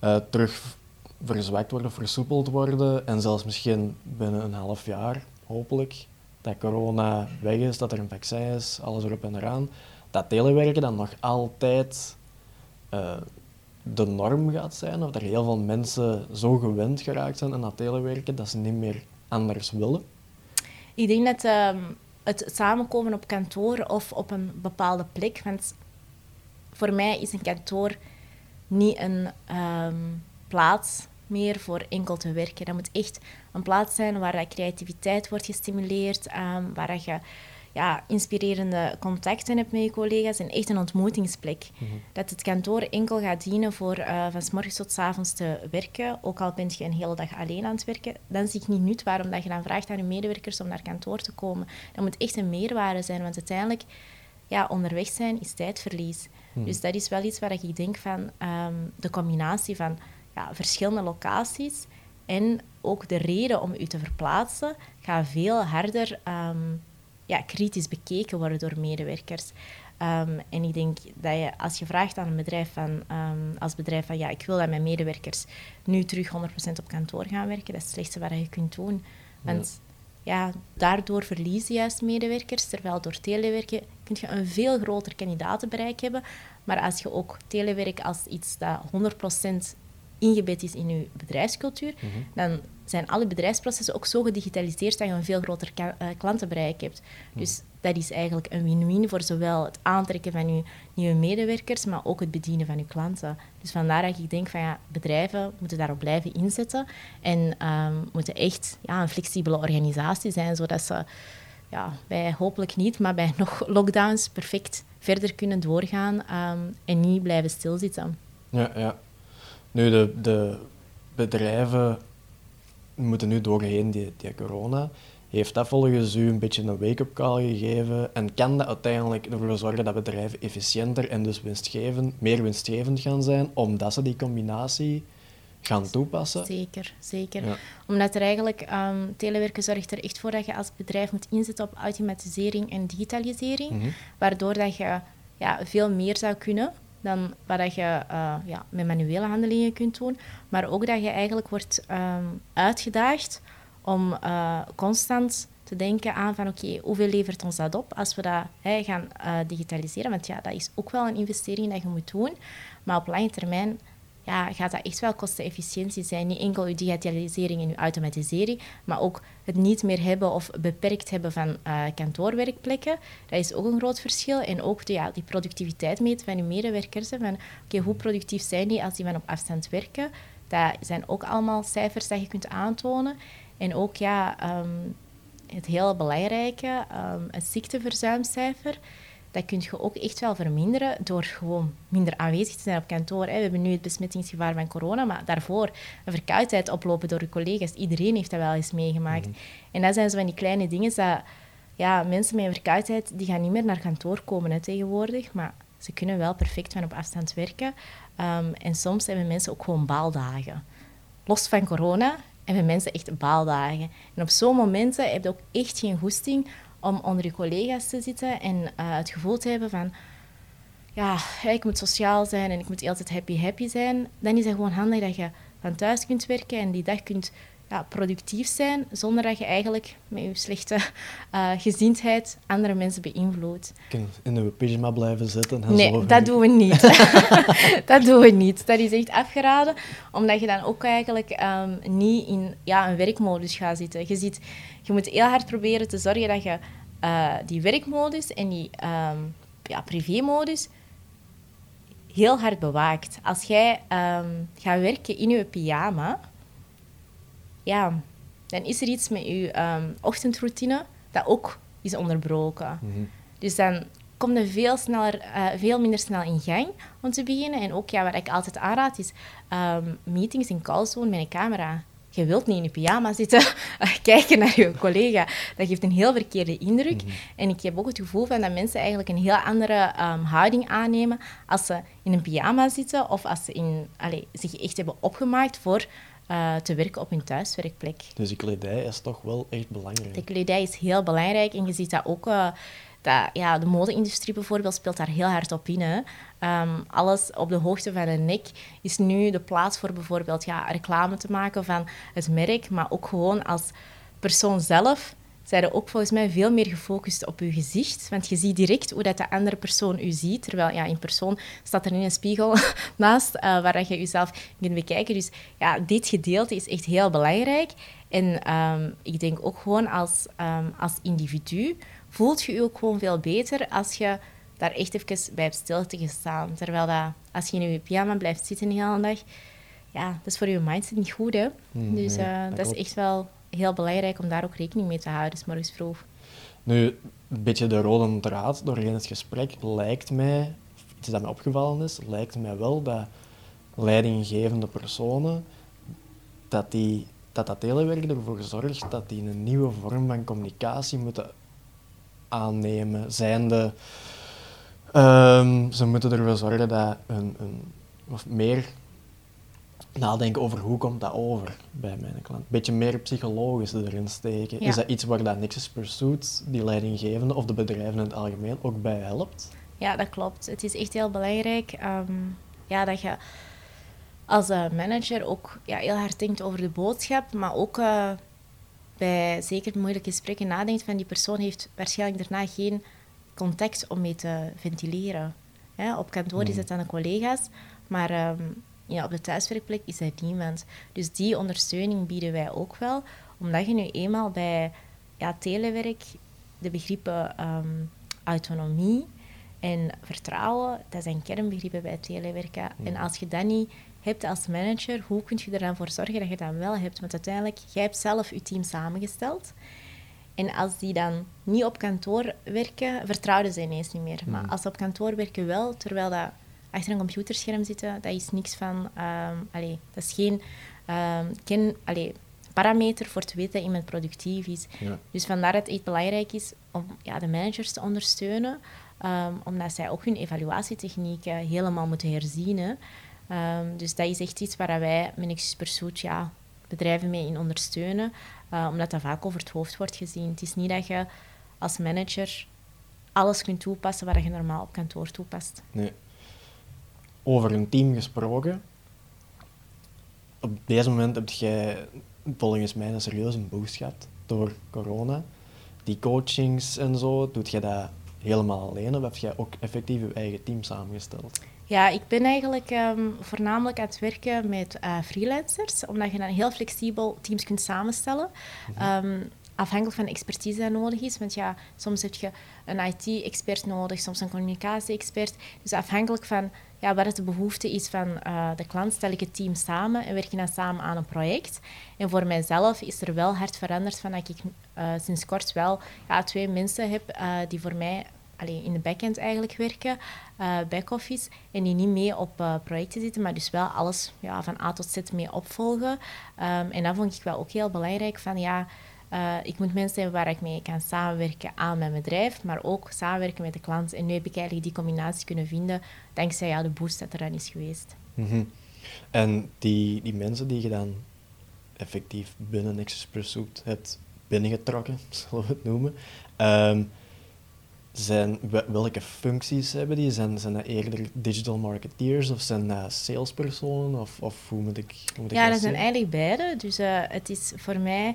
uh, terug verzwakt worden, versoepeld worden en zelfs misschien binnen een half jaar, hopelijk, dat corona weg is, dat er een vaccin is, alles erop en eraan, dat telewerken dan nog altijd uh, de norm gaat zijn, of dat heel veel mensen zo gewend geraakt zijn aan dat telewerken dat ze niet meer anders willen? Ik denk dat uh, het samenkomen op kantoor of op een bepaalde plek, want voor mij is een kantoor niet een um, plaats meer voor enkel te werken. Dat moet echt een plaats zijn waar creativiteit wordt gestimuleerd, um, waar je ja, inspirerende contacten heb met je collega's en echt een ontmoetingsplek. Mhm. Dat het kantoor enkel gaat dienen voor uh, van s morgens tot s avonds te werken, ook al ben je een hele dag alleen aan het werken, dan zie ik niet nut waarom dat je dan vraagt aan je medewerkers om naar kantoor te komen. Dat moet echt een meerwaarde zijn, want uiteindelijk, ja, onderweg zijn is tijdverlies. Mhm. Dus dat is wel iets waar ik denk van ehm, de combinatie van ja, verschillende locaties en ook de reden om u te verplaatsen gaat veel harder ehm, ja, kritisch bekeken worden door medewerkers. Um, en ik denk dat je, als je vraagt aan een bedrijf van, um, als bedrijf van ja, ik wil dat mijn medewerkers nu terug 100% op kantoor gaan werken, dat is het slechtste wat je kunt doen. Want ja. daardoor verlies je juist medewerkers, terwijl door telewerken kun je een veel groter kandidatenbereik hebben. Maar als je ook telewerk als iets dat 100% ingebed is in je bedrijfscultuur, Mhm. dan zijn alle bedrijfsprocessen ook zo gedigitaliseerd dat je een veel groter eh, klantenbereik hebt. Dus dat is eigenlijk een win-win voor zowel het aantrekken van je nieuwe medewerkers, maar ook het bedienen van je klanten. Dus vandaar dat ik denk van ja, bedrijven moeten daarop blijven inzetten en ehm, moeten echt ja, een flexibele organisatie zijn, zodat ze ja, bij hopelijk niet, maar bij nog lockdowns perfect verder kunnen doorgaan ehm, en niet blijven stilzitten. Ja, ja. Nu, de, de bedrijven moeten nu doorheen die, die corona. Heeft dat volgens u een beetje een wake-up call gegeven? En kan dat uiteindelijk ervoor zorgen dat bedrijven efficiënter en dus winstgevend, meer winstgevend gaan zijn, omdat ze die combinatie gaan toepassen? Zeker, zeker. Ja. Omdat er eigenlijk, ehm, telewerken zorgt er echt voor dat je als bedrijf moet inzetten op automatisering en digitalisering, Mhm. waardoor dat je ja, veel meer zou kunnen dan wat dat je eh, ja, met manuele handelingen kunt doen, maar ook dat je eigenlijk wordt ehm, uitgedaagd om eh, constant te denken aan van oké, hoeveel levert ons dat op als we dat gaan eh, digitaliseren? Want ja, dat is ook wel een investering dat je moet doen, maar op lange termijn ja, gaat dat echt wel kostenefficiëntie zijn. Niet enkel je digitalisering en je automatisering, maar ook het niet meer hebben of beperkt hebben van eh, kantoorwerkplekken. Dat is ook een groot verschil. En ook de, ja, die productiviteit meten van je medewerkers. hè, Van, oké, hoe productief zijn die als die van op afstand werken? Dat zijn ook allemaal cijfers dat je kunt aantonen. En ook ja, ehm, het hele belangrijke, ehm, het ziekteverzuimcijfer dat kun je ook echt wel verminderen door gewoon minder aanwezig te zijn op kantoor. hè. We hebben nu het besmettingsgevaar van corona, maar daarvoor een verkoudheid oplopen door je collega's. Iedereen heeft dat wel eens meegemaakt. En dat zijn zo van die kleine dingen dat ja, mensen met een verkoudheid die gaan niet meer naar kantoor komen hè, tegenwoordig, maar ze kunnen wel perfect van op afstand werken. Ehm, en soms hebben mensen ook gewoon baaldagen. Los van corona hebben mensen echt baaldagen. En op zo'n momenten heb je ook echt geen goesting om onder je collega's te zitten en eh, het gevoel te hebben van ja, ik moet sociaal zijn en ik moet altijd happy happy zijn. Dan is het gewoon handig dat je van thuis kunt werken en die dag kunt ja, productief zijn zonder dat je eigenlijk met je slechte eh, gezindheid andere mensen beïnvloedt. In uw pyjama blijven zitten en Nee, zo. dat doen we niet. dat doen we niet. Dat is echt afgeraden, omdat je dan ook eigenlijk ehm, niet in ja, een werkmodus gaat zitten. Je, ziet, je moet heel hard proberen te zorgen dat je eh, die werkmodus en die ehm ja, privémodus heel hard bewaakt. Als jij ehm, gaat werken in je pyjama, ja, dan is er iets met je ehm, ochtendroutine dat ook is onderbroken. Mhm. Dus dan kom je veel, sneller, eh, veel minder snel in gang om te beginnen. En ook, ja, wat ik altijd aanraad, is ehm, meetings en calls doen met een camera. Je wilt niet in je pyjama zitten kijken naar je collega. Dat geeft een heel verkeerde indruk. En ik heb ook het gevoel van dat mensen eigenlijk een heel andere ehm, houding aannemen als ze in een pyjama zitten of als ze in, allee, zich echt hebben opgemaakt voor eh, te werken op hun thuiswerkplek. Dus die kledij is toch wel echt belangrijk. De kledij is heel belangrijk en je ziet dat ook. eh, dat, ja, de mode-industrie bijvoorbeeld speelt daar heel hard op in. Hè. Ehm, alles op de hoogte van de nek is nu de plaats voor bijvoorbeeld ja, reclame te maken van het merk, maar ook gewoon als persoon zelf zijn ook volgens mij veel meer gefocust op je gezicht. Want je ziet direct hoe dat de andere persoon u ziet. Terwijl ja, in persoon staat er niet een spiegel naast eh, waar dat je jezelf kunt bekijken. Dus ja, dit gedeelte is echt heel belangrijk. En ehm, ik denk ook gewoon als, ehm, als individu voelt je je ook gewoon veel beter als je daar echt even bij hebt stil te staan. Terwijl dat, als je in je pyjama blijft zitten de hele dag, ja, dat is voor je mindset niet goed. Hè? Mm, dus eh, dat dat, is echt wel heel belangrijk om daar ook rekening mee te houden, s morgens vroeg. Nu, een beetje de rode draad doorheen het gesprek lijkt mij, iets dat mij opgevallen is, lijkt mij wel dat leidinggevende personen, dat die, dat, dat telewerk ervoor zorgt dat die een nieuwe vorm van communicatie moeten aannemen. Zijnde, ehm, ze moeten ervoor zorgen dat een, of meer nadenken over hoe komt dat over bij mijn klant. Een beetje meer psychologisch erin steken. Ja. Is dat iets waar dat Nexus Pursuit, die leidinggevende of de bedrijven in het algemeen ook bij helpt? Ja, dat klopt. Het is echt heel belangrijk ehm, ja, dat je als eh, manager ook ja, heel hard denkt over de boodschap, maar ook eh, bij zeker moeilijke gesprekken nadenkt van die persoon heeft waarschijnlijk daarna geen contact om mee te ventileren. Hè, op kantoor is het aan de collega's, maar ehm, ja, op de thuiswerkplek is er niemand. Dus die ondersteuning bieden wij ook wel, omdat je nu eenmaal bij ja, telewerk de begrippen ehm, autonomie en vertrouwen, dat zijn kernbegrippen bij telewerken. En als je dat niet hebt als manager, hoe kun je er dan voor zorgen dat je dat wel hebt? Want uiteindelijk, jij hebt zelf je team samengesteld. En als die dan niet op kantoor werken, vertrouwen ze ineens niet meer. Maar als ze op kantoor werken wel, terwijl dat achter een computerscherm zitten, dat is niks van... Um, allee, dat is geen, um, ken, allee, parameter voor te weten dat iemand productief is. Ja. Dus vandaar dat het belangrijk is om ja, de managers te ondersteunen, um, omdat zij ook hun evaluatietechnieken helemaal moeten herzien. dus dat is echt iets waar wij met Nexus Pursuit ja, bedrijven mee in ondersteunen, uh, omdat dat vaak over het hoofd wordt gezien. Het is niet dat je als manager alles kunt toepassen wat je normaal op kantoor toepast. Nee. Over een team gesproken. Op deze moment heb jij volgens mij een serieuze boost gehad door corona. Die coachings en zo, doet jij dat helemaal alleen of heb jij ook effectief je eigen team samengesteld? Ja, ik ben eigenlijk ehm, voornamelijk aan het werken met uh, freelancers, omdat je dan heel flexibel teams kunt samenstellen. Mhm. Ehm, afhankelijk van de expertise die nodig is. Want ja, soms heb je een IT-expert nodig, soms een communicatie-expert. Dus afhankelijk van ja, wat de behoefte is van uh, de klant, stel ik het team samen en werk je dan samen aan een project. En voor mijzelf is er wel hard veranderd van dat ik uh, sinds kort wel ja, twee mensen heb uh, die voor mij allee, in de backend eigenlijk werken, back-office, en die niet mee op projecten zitten, maar dus wel alles ja, van A tot Z mee opvolgen. Um, en dat vond ik wel ook heel belangrijk, van ja, uh, ik moet mensen hebben waar ik mee kan samenwerken aan mijn bedrijf, maar ook samenwerken met de klant. En nu heb ik eigenlijk die combinatie kunnen vinden, dankzij ja, de boost dat er dan is geweest. Mm -hmm. En die, die mensen die je dan effectief binnen Nexus Pursuit hebt binnengetrokken, zullen we het noemen, um, zijn, welke functies hebben die? Zijn, zijn dat eerder digital marketeers of zijn dat salespersonen? Of, of hoe moet ik, hoe moet ja, dat zijn eigenlijk beide. Dus uh, het is voor mij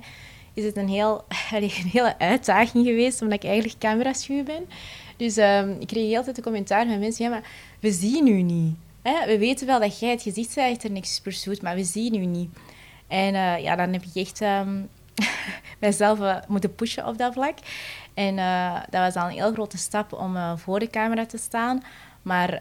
is het een, heel, hele uitdaging geweest, omdat ik eigenlijk cameraschuw ben. Dus um, ik kreeg heel tijd de commentaar van mensen, ja, maar we zien u niet. Hè? We weten wel dat jij het gezicht bent achter niks pursuit, maar we zien u niet. En uh, ja, dan heb ik echt um, moeten pushen op dat vlak. En uh, dat was al een heel grote stap om voor de camera te staan. Maar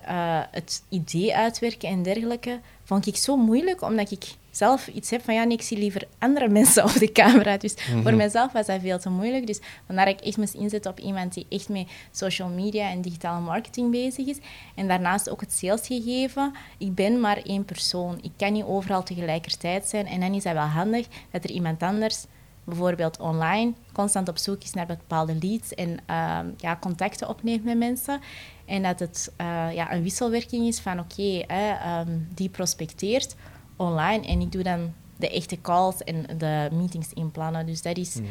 het idee uitwerken en dergelijke vond ik zo moeilijk, omdat ik zelf iets heb van ja, nee, ik zie liever andere mensen op de camera. Dus mm -hmm. voor mezelf was dat veel te moeilijk. Dus vandaar dat ik echt moest inzetten op iemand die echt met social media en digitale marketing bezig is. En daarnaast ook het salesgegeven. Ik ben maar één persoon. Ik kan niet overal tegelijkertijd zijn. En dan is dat wel handig dat er iemand anders bijvoorbeeld online constant op zoek is naar bepaalde leads en uh, ja, contacten opneemt met mensen. En dat het uh, ja, een wisselwerking is van oké, okay, um, die prospecteert online en ik doe dan de echte calls en de meetings inplannen. Dus dat is mm.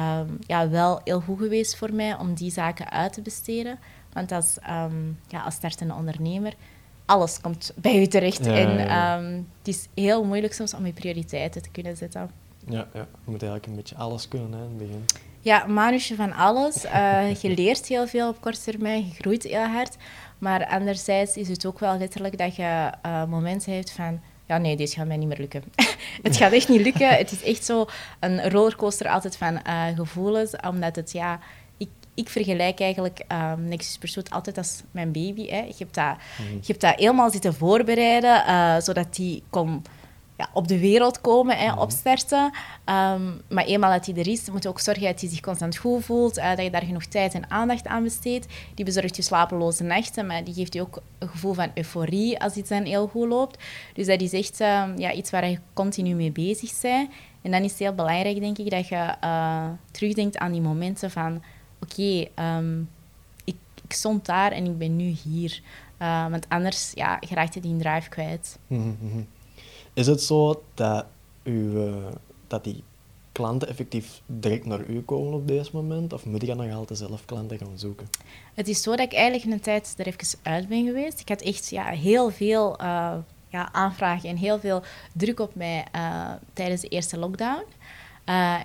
um, ja, wel heel goed geweest voor mij om die zaken uit te besteden. Want als, um, ja, als startende ondernemer, alles komt bij u terecht. Ja, en ja, het is heel moeilijk soms om je prioriteiten te kunnen zetten. Ja, ja, je moet eigenlijk een beetje alles kunnen hè, in het begin. Ja, manusje van alles. Uh, je leert heel veel op korte termijn, je groeit heel hard. Maar anderzijds is het ook wel letterlijk dat je uh, momenten hebt van... Ja, nee, dit gaat mij niet meer lukken. het gaat echt niet lukken. Het is echt zo een rollercoaster altijd van uh, gevoelens. Omdat het, ja... Ik, ik vergelijk eigenlijk um, Nexus Pursuit altijd als mijn baby. Hè. Je, hebt dat, mm. je hebt dat helemaal zitten voorbereiden, zodat die kon ja, op de wereld komen, hè, mhm. opstarten. Um, maar eenmaal dat hij er is, moet je ook zorgen dat hij zich constant goed voelt, uh, dat je daar genoeg tijd en aandacht aan besteedt. Die bezorgt je slapeloze nachten, maar die geeft je ook een gevoel van euforie als iets dan heel goed loopt. Dus dat is echt uh, ja, iets waar je continu mee bezig bent. En dan is het heel belangrijk, denk ik, dat je uh, terugdenkt aan die momenten van... Oké, okay, um, ik, ik stond daar en ik ben nu hier. Uh, want anders ja, raakt je die drive kwijt. Mm -hmm. Is het zo dat, u, uh, dat die klanten effectief direct naar u komen op deze moment? Of moet je dan nog altijd zelf klanten gaan zoeken? Het is zo dat ik eigenlijk een tijd er even uit ben geweest. Ik had echt ja, heel veel uh, ja, aanvragen en heel veel druk op mij uh, tijdens de eerste lockdown.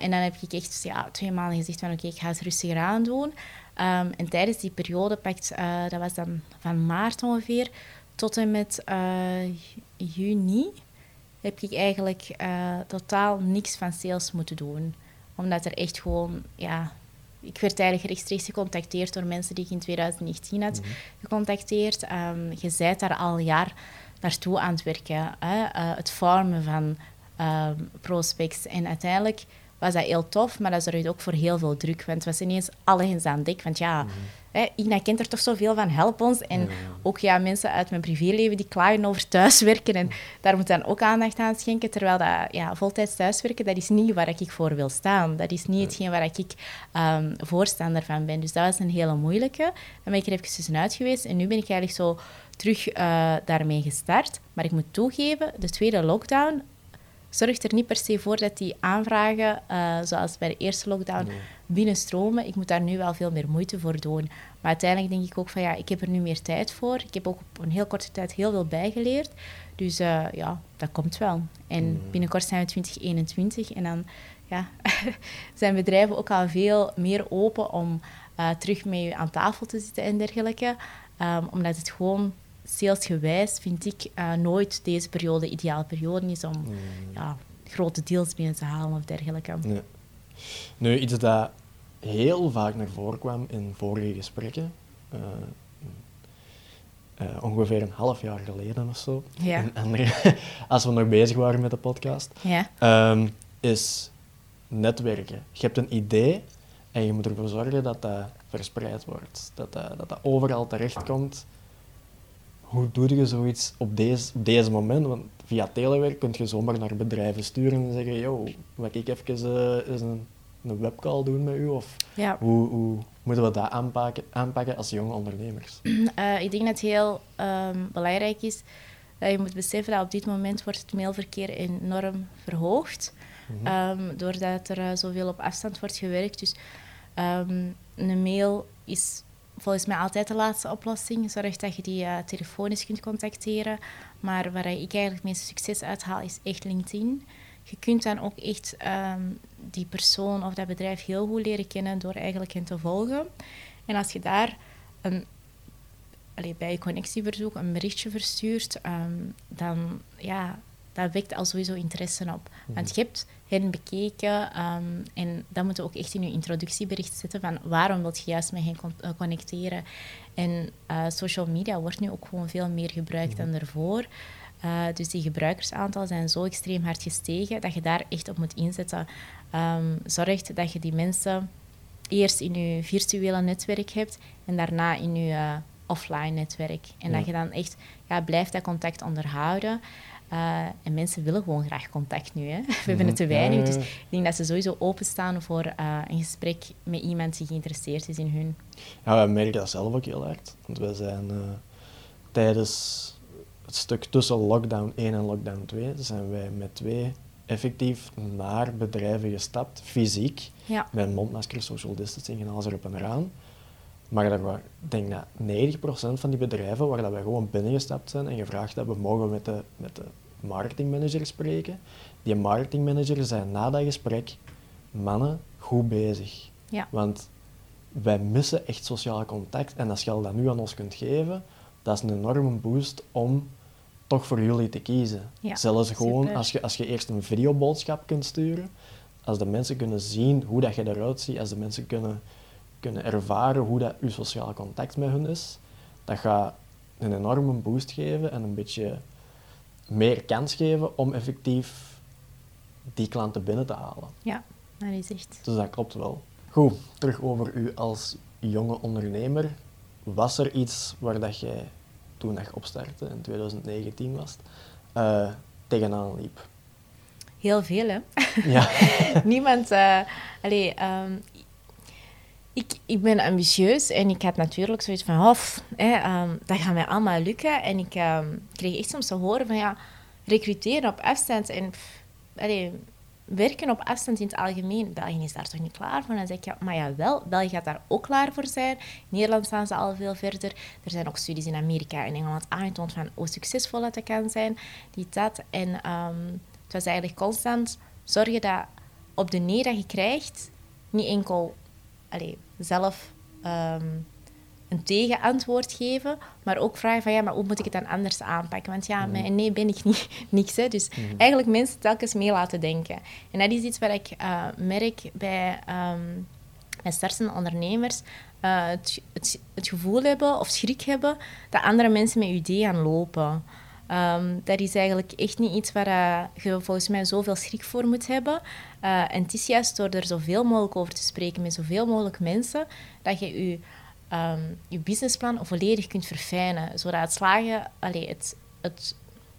en dan heb ik echt ja, twee maanden gezegd van oké, ik ga het rustiger aan doen. Um, en tijdens die periode, pakt, dat was dan van maart ongeveer, tot en met juni heb ik eigenlijk uh, totaal niks van sales moeten doen. Omdat er echt gewoon, ja, ik werd eigenlijk rechtstreeks gecontacteerd door mensen die ik in 2019 had mm gecontacteerd. Um, je bent daar al een jaar naartoe aan het werken. Hè? Uh, het farmen van um, prospects. En uiteindelijk was dat heel tof, maar dat zorgde ook voor heel veel druk. Want het was ineens alle aan dek. Want ja, mm hè, Ina kent er toch zoveel van, help ons. En ook ja, mensen uit mijn privéleven die klagen over thuiswerken. En daar moet dan ook aandacht aan schenken. Terwijl dat, ja, voltijds thuiswerken, dat is niet waar ik voor wil staan. Dat is niet hetgeen waar ik um, voorstander van ben. Dus dat was een hele moeilijke. Dan ben ik er even tussenuit geweest. En nu ben ik eigenlijk zo terug uh, daarmee gestart. Maar ik moet toegeven, de tweede lockdown zorgt er niet per se voor dat die aanvragen, uh, zoals bij de eerste lockdown, binnenstromen. Ik moet daar nu wel veel meer moeite voor doen. Maar uiteindelijk denk ik ook van ja, ik heb er nu meer tijd voor. Ik heb ook op een heel korte tijd heel veel bijgeleerd. Dus uh, ja, dat komt wel. En mm. binnenkort zijn we 2021 en dan ja, zijn bedrijven ook al veel meer open om uh, terug met je aan tafel te zitten en dergelijke. Um, omdat het gewoon salesgewijs vind ik uh, nooit deze periode ideale periode is om mm. ja, grote deals binnen te halen of dergelijke. Nee. Nu, iets dat heel vaak naar voren kwam in vorige gesprekken, uh, uh, ongeveer een half jaar geleden of zo, ja. andere, als we nog bezig waren met de podcast, ja. um, is netwerken. Je hebt een idee en je moet ervoor zorgen dat dat verspreid wordt, dat dat, dat, dat overal terechtkomt hoe doe je zoiets op deze, deze moment? Want via telewerk kun je zomaar naar bedrijven sturen en zeggen, yo, mag ik even uh, eens een, een webcall doen met u? Of ja. hoe, hoe moeten we dat aanpakken, aanpakken als jonge ondernemers? Uh, ik denk dat het heel um, belangrijk is dat je moet beseffen dat op dit moment wordt het mailverkeer enorm verhoogd. Mm -hmm. um, doordat er uh, zoveel op afstand wordt gewerkt. Dus um, een mail is volgens mij altijd de laatste oplossing. Zorg dat je die uh, telefonisch kunt contacteren. Maar waar ik eigenlijk het meeste succes uit haal, is echt LinkedIn. Je kunt dan ook echt um, die persoon of dat bedrijf heel goed leren kennen door eigenlijk hen te volgen. En als je daar een, allee, bij je connectieverzoek een berichtje verstuurt, um, dan ja, dat wekt al sowieso interesse op. Mhm. Want je hebt hen bekeken um, en dat moet je ook echt in je introductiebericht zetten van waarom wil je juist met hen uh, connecteren. En uh, social media wordt nu ook gewoon veel meer gebruikt dan daarvoor. Uh, dus die gebruikersaantallen zijn zo extreem hard gestegen dat je daar echt op moet inzetten. Um, zorg dat je die mensen eerst in je virtuele netwerk hebt en daarna in je offline netwerk. En ja. dat je dan echt ja, blijft dat contact onderhouden. Uh, en mensen willen gewoon graag contact nu. Hè. We hebben het te weinig. Dus ik denk dat ze sowieso openstaan voor uh, een gesprek met iemand die geïnteresseerd is in hun. Ja, wij merken dat zelf ook heel hard. Want wij zijn uh, tijdens het stuk tussen lockdown 1 en lockdown 2, zijn wij met twee effectief naar bedrijven gestapt, fysiek, ja. met mondmaskers, social distancing en alles erop en eraan. Maar ik denk dat 90% van die bedrijven waar dat wij gewoon binnengestapt zijn en gevraagd hebben, mogen we met de, met de marketingmanager spreken. Die marketingmanager zei na dat gesprek, mannen, goed bezig. Ja. Want wij missen echt sociaal contact en als je dat nu aan ons kunt geven, dat is een enorme boost om toch voor jullie te kiezen. Ja, Zelfs gewoon als je, als je eerst een videoboodschap kunt sturen, als de mensen kunnen zien hoe dat je eruit ziet, als de mensen kunnen kunnen ervaren hoe dat uw sociaal contact met hun is, dat gaat een enorme boost geven en een beetje meer kans geven om effectief die klanten binnen te halen. Ja, dat is echt. Dus dat klopt wel. Goed, terug over u als jonge ondernemer. Was er iets waar dat jij toen dat je opstartte, in 2019 was, uh, tegenaan liep? Heel veel, hè? Ja. Niemand... Uh, allee, um, ik, ik ben ambitieus en ik had natuurlijk zoiets van, of, hè, um, dat gaat mij allemaal lukken. En ik um, kreeg echt soms te horen van, ja, recruteren op afstand en werken op afstand in het algemeen. België is daar toch niet klaar voor? Dan zeg ik, ja, maar jawel, België gaat daar ook klaar voor zijn. In Nederland staan ze al veel verder. Er zijn ook studies in Amerika en Engeland aangetoond van hoe succesvol dat kan zijn, die dat. En um, het was eigenlijk constant zorgen dat op de nee dat je krijgt, niet enkel allee, zelf um, een tegenantwoord geven, maar ook vragen van ja, maar hoe moet ik het dan anders aanpakken? Want ja, een nee ben ik niet, niks. Hè. Dus eigenlijk mensen telkens mee laten denken. En dat is iets wat ik uh, merk bij, um, bij startende ondernemers. Uh, het, het, het, gevoel hebben of schrik hebben dat andere mensen met je idee gaan lopen. Um, dat is eigenlijk echt niet iets waar uh, je volgens mij zoveel schrik voor moet hebben. Uh, en het is juist door er zoveel mogelijk over te spreken met zoveel mogelijk mensen, dat je je, um, je businessplan volledig kunt verfijnen, zodat het slagen, allee, het, het,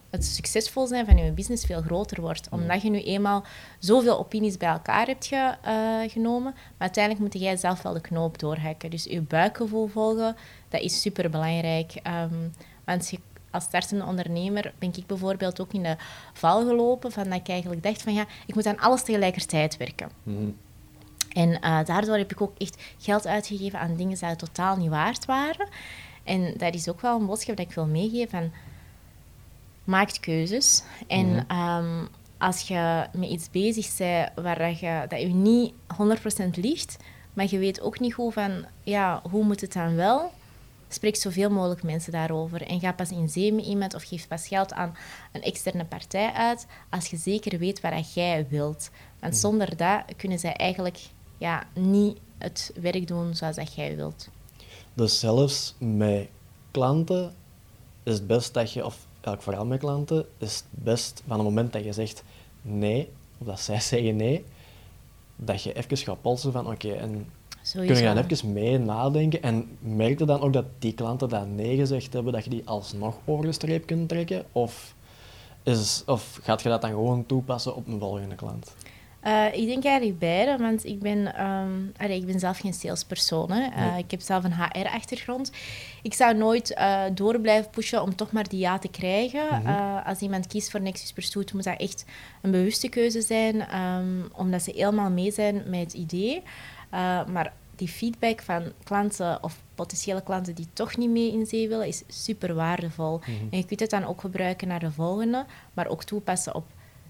het succesvol zijn van je business veel groter wordt. Omdat je nu eenmaal zoveel opinies bij elkaar hebt ge, uh, genomen, maar uiteindelijk moet jij zelf wel de knoop doorhakken. Dus je buikgevoel volgen, dat is super belangrijk. Um, want je als startende ondernemer ben ik bijvoorbeeld ook in de val gelopen van dat ik eigenlijk dacht van ja, ik moet aan alles tegelijkertijd werken. Mhm. En uh, daardoor heb ik ook echt geld uitgegeven aan dingen die totaal niet waard waren. En dat is ook wel een boodschap dat ik wil meegeven van maak keuzes. En mhm. ehm, als je met iets bezig bent waar je, dat je niet 100% ligt, maar je weet ook niet hoe van ja, hoe moet het dan wel Spreek zoveel mogelijk mensen daarover en ga pas in zee met iemand of geef pas geld aan een externe partij uit als je zeker weet wat jij wilt. Want mhm. zonder dat kunnen zij eigenlijk ja, niet het werk doen zoals dat jij wilt. Dus zelfs met klanten is het best dat je, of elk vooral met klanten, is het best van het moment dat je zegt nee, of dat zij zeggen nee, dat je even gaat polsen van oké, en Sowieso. Kun je dan even mee nadenken en merk je dan ook dat die klanten dat nee gezegd hebben, dat je die alsnog over de streep kunt trekken? Of, is, of gaat je dat dan gewoon toepassen op een volgende klant? Uh, ik denk eigenlijk beide, want ik ben, um, allee, ik ben zelf geen salespersoon. Hè. Uh, Ik heb zelf een HR-achtergrond. Ik zou nooit uh, door blijven pushen om toch maar die ja te krijgen. Mm -hmm. als iemand kiest voor Nexus Pursuit, moet dat echt een bewuste keuze zijn, um, omdat ze helemaal mee zijn met het idee. Uh, maar die feedback van klanten of potentiële klanten die toch niet mee in zee willen, is super waardevol. Mhm. En je kunt het dan ook gebruiken naar de volgende, maar ook toepassen op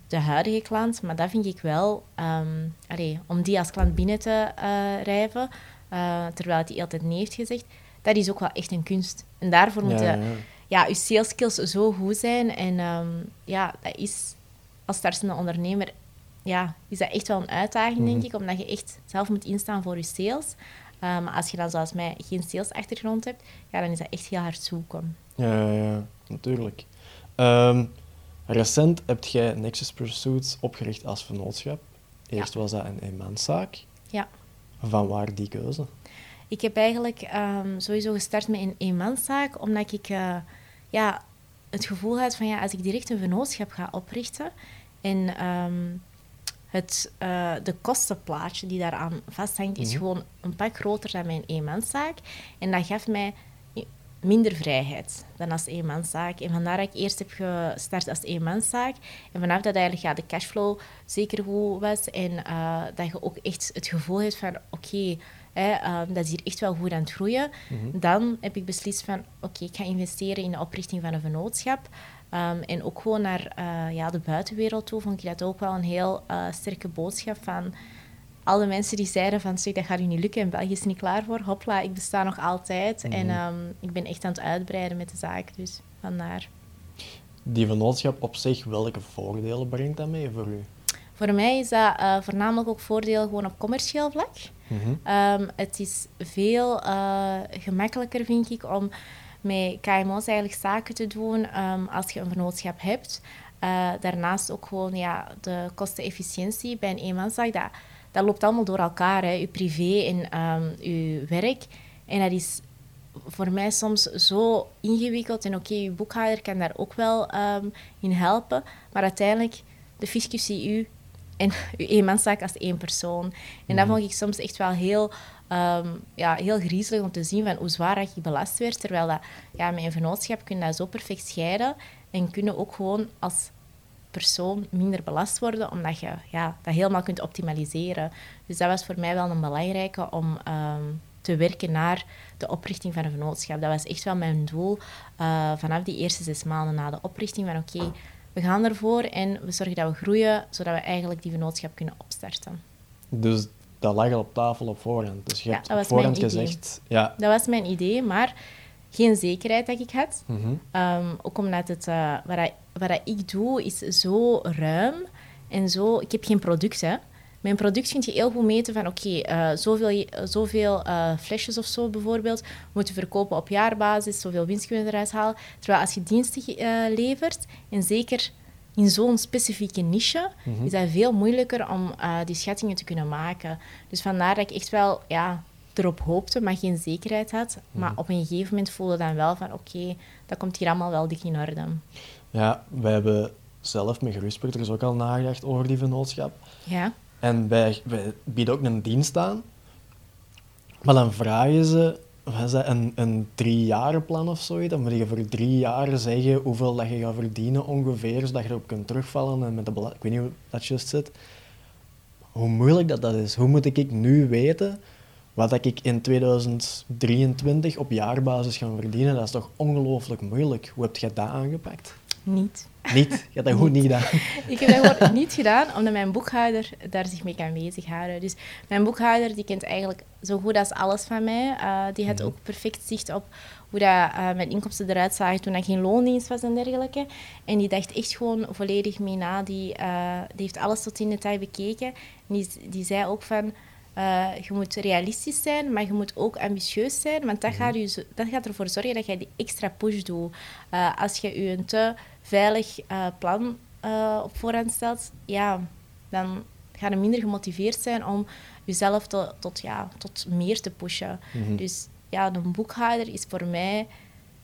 de huidige klant. Maar dat vind ik wel, um, allee, om die als klant binnen te uh, rijven, uh, terwijl hij altijd nee heeft gezegd, dat is ook wel echt een kunst. En daarvoor ja, moeten ja. ja, je sales skills zo goed zijn. En um, ja, dat is als startende ondernemer ja, is dat echt wel een uitdaging, denk mhm. ik, omdat je echt zelf moet instaan voor je sales. Maar um, als je dan zoals mij geen salesachtergrond hebt, ja, dan is dat echt heel hard zoeken. Ja, ja natuurlijk. Um, recent heb jij Nexus Pursuits opgericht als vennootschap. Eerst was dat een eenmanszaak. Ja. Van waar die keuze? Ik heb eigenlijk um, sowieso gestart met een eenmanszaak, omdat ik uh, ja, het gevoel had van ja, als ik direct een vennootschap ga oprichten en het, uh, de kostenplaatje die daaraan vasthangt, is mhm. gewoon een pak groter dan mijn eenmanszaak. En dat gaf mij minder vrijheid dan als eenmanszaak. En vandaar dat ik eerst heb gestart als eenmanszaak. En vanaf dat eigenlijk ja, de cashflow zeker goed was en uh, dat je ook echt het gevoel hebt van oké, okay, uh, dat is hier echt wel goed aan het groeien. Mhm. Dan heb ik beslist van oké, okay, ik ga investeren in de oprichting van een vennootschap. Um, en ook gewoon naar uh, ja, de buitenwereld toe vond ik dat ook wel een heel uh, sterke boodschap van alle mensen die zeiden van zeg, dat gaat u niet lukken en België is niet klaar voor. Hopla, ik besta nog altijd mm -hmm. en um, ik ben echt aan het uitbreiden met de zaak, dus vandaar. Die vennootschap op zich, welke voordelen brengt dat mee voor u? Voor mij is dat uh, voornamelijk ook voordeel gewoon op commercieel vlak. Mm -hmm. um, het is veel gemakkelijker, vind ik, om met KMO's eigenlijk zaken te doen um, als je een vennootschap hebt. Uh, daarnaast ook gewoon ja, de kostenefficiëntie bij een eenmanszaak. Dat, dat loopt allemaal door elkaar, hè. je privé en um, je werk. En dat is voor mij soms zo ingewikkeld. En oké, okay, je boekhouder kan daar ook wel um, in helpen. Maar uiteindelijk, de fiscus ziet u en uw eenmanszaak als één persoon. En dat mhm. vond ik soms echt wel heel um, ja, heel griezelig om te zien van hoe zwaar dat je belast werd. Terwijl dat, ja, met een vennootschap kun je dat zo perfect scheiden en kunnen ook gewoon als persoon minder belast worden, omdat je ja, dat helemaal kunt optimaliseren. Dus dat was voor mij wel een belangrijke om um, te werken naar de oprichting van een vennootschap. Dat was echt wel mijn doel uh, vanaf die eerste zes maanden na de oprichting. Van oké, we gaan ervoor en we zorgen dat we groeien, zodat we eigenlijk die vennootschap kunnen opstarten. Dus dat lag al op tafel op voorhand. Dus je Ja, hebt op voorhand gezegd... Ja. Dat was mijn idee, maar geen zekerheid dat ik had. mhm, Ehm, ook omdat het, eh, wat, wat ik doe is zo ruim en zo... Ik heb geen product, hè. Mijn product kun je heel goed meten van, oké, eh, zoveel, zoveel eh, flesjes of zo bijvoorbeeld, moeten verkopen op jaarbasis, zoveel winst kunnen eruit halen. Terwijl als je diensten levert, en zeker in zo'n specifieke niche, mhm. is dat veel moeilijker om eh, die schattingen te kunnen maken. Dus vandaar dat ik echt wel ja, erop hoopte, maar geen zekerheid had. Maar op een gegeven moment voelde dan wel van, oké, dat komt hier allemaal wel dik in orde. Ja, wij hebben zelf met Gerustputters ook al nagedacht over die vennootschap. Ja. En wij, wij bieden ook een dienst aan. Maar dan vragen ze, wat dat, een, een driejarenplan of zoiets. Dan moet je voor drie jaar zeggen hoeveel dat je gaat verdienen ongeveer, zodat je erop kunt terugvallen. En met de ik weet niet hoe dat juist zit. Hoe moeilijk dat, dat is. Hoe moet ik nu weten wat ik in 2023 op jaarbasis ga verdienen? Dat is toch ongelooflijk moeilijk. Hoe heb je dat aangepakt? Niet. Niet? Je hebt dat goed niet gedaan. Ik heb dat gewoon niet gedaan, omdat mijn boekhouder daar zich mee kan bezighouden. Dus mijn boekhouder die kent eigenlijk zo goed als alles van mij. Eh, die had Mhm. ook perfect zicht op hoe dat, eh, mijn inkomsten eruit zagen toen ik geen loondienst was en dergelijke. En die dacht echt gewoon volledig mee na. Die, eh, die heeft alles tot in detail bekeken. En die, die zei ook van... je moet realistisch zijn, maar je moet ook ambitieus zijn, want dat, gaat, je, zo- dat gaat ervoor zorgen dat je die extra push doet. Als je je een te veilig eh, plan eh, op voorhand stelt, ja, dan ga je minder gemotiveerd zijn om jezelf te- tot, ja, tot meer te pushen. Mhm. Dus ja, een boekhouder is voor mij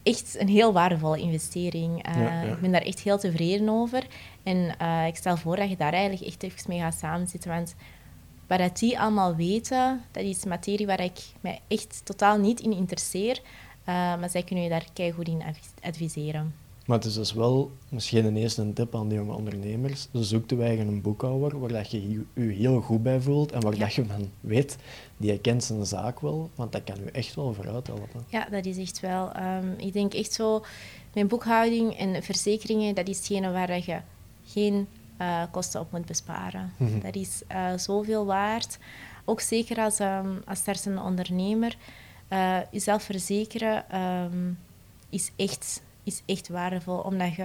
echt een heel waardevolle investering. Eh, Ja, ja. Ik ben daar echt heel tevreden over. En ik stel voor dat je daar eigenlijk echt even mee gaat samenzitten. Want wat die allemaal weten, dat is materie waar ik mij echt totaal niet in interesseer. Maar zij kunnen je daar keigoed in advis- adviseren. Maar het is dus wel misschien een eerste een tip aan de jonge ondernemers. Zoek de eigen een boekhouder waar dat je je heel goed bij voelt en waar dat je dan weet, die kent zijn zaak wel, want dat kan je echt wel vooruit helpen. Ja, dat is echt wel. ehm, ik denk echt zo, mijn boekhouding en verzekeringen, dat is hetgene waar je geen eh, kosten op moet besparen. Mhm. Dat is eh, zoveel waard. Ook zeker als, ehm als startende ondernemer. eh, jezelf verzekeren ehm, is, echt, is echt waardevol, omdat je...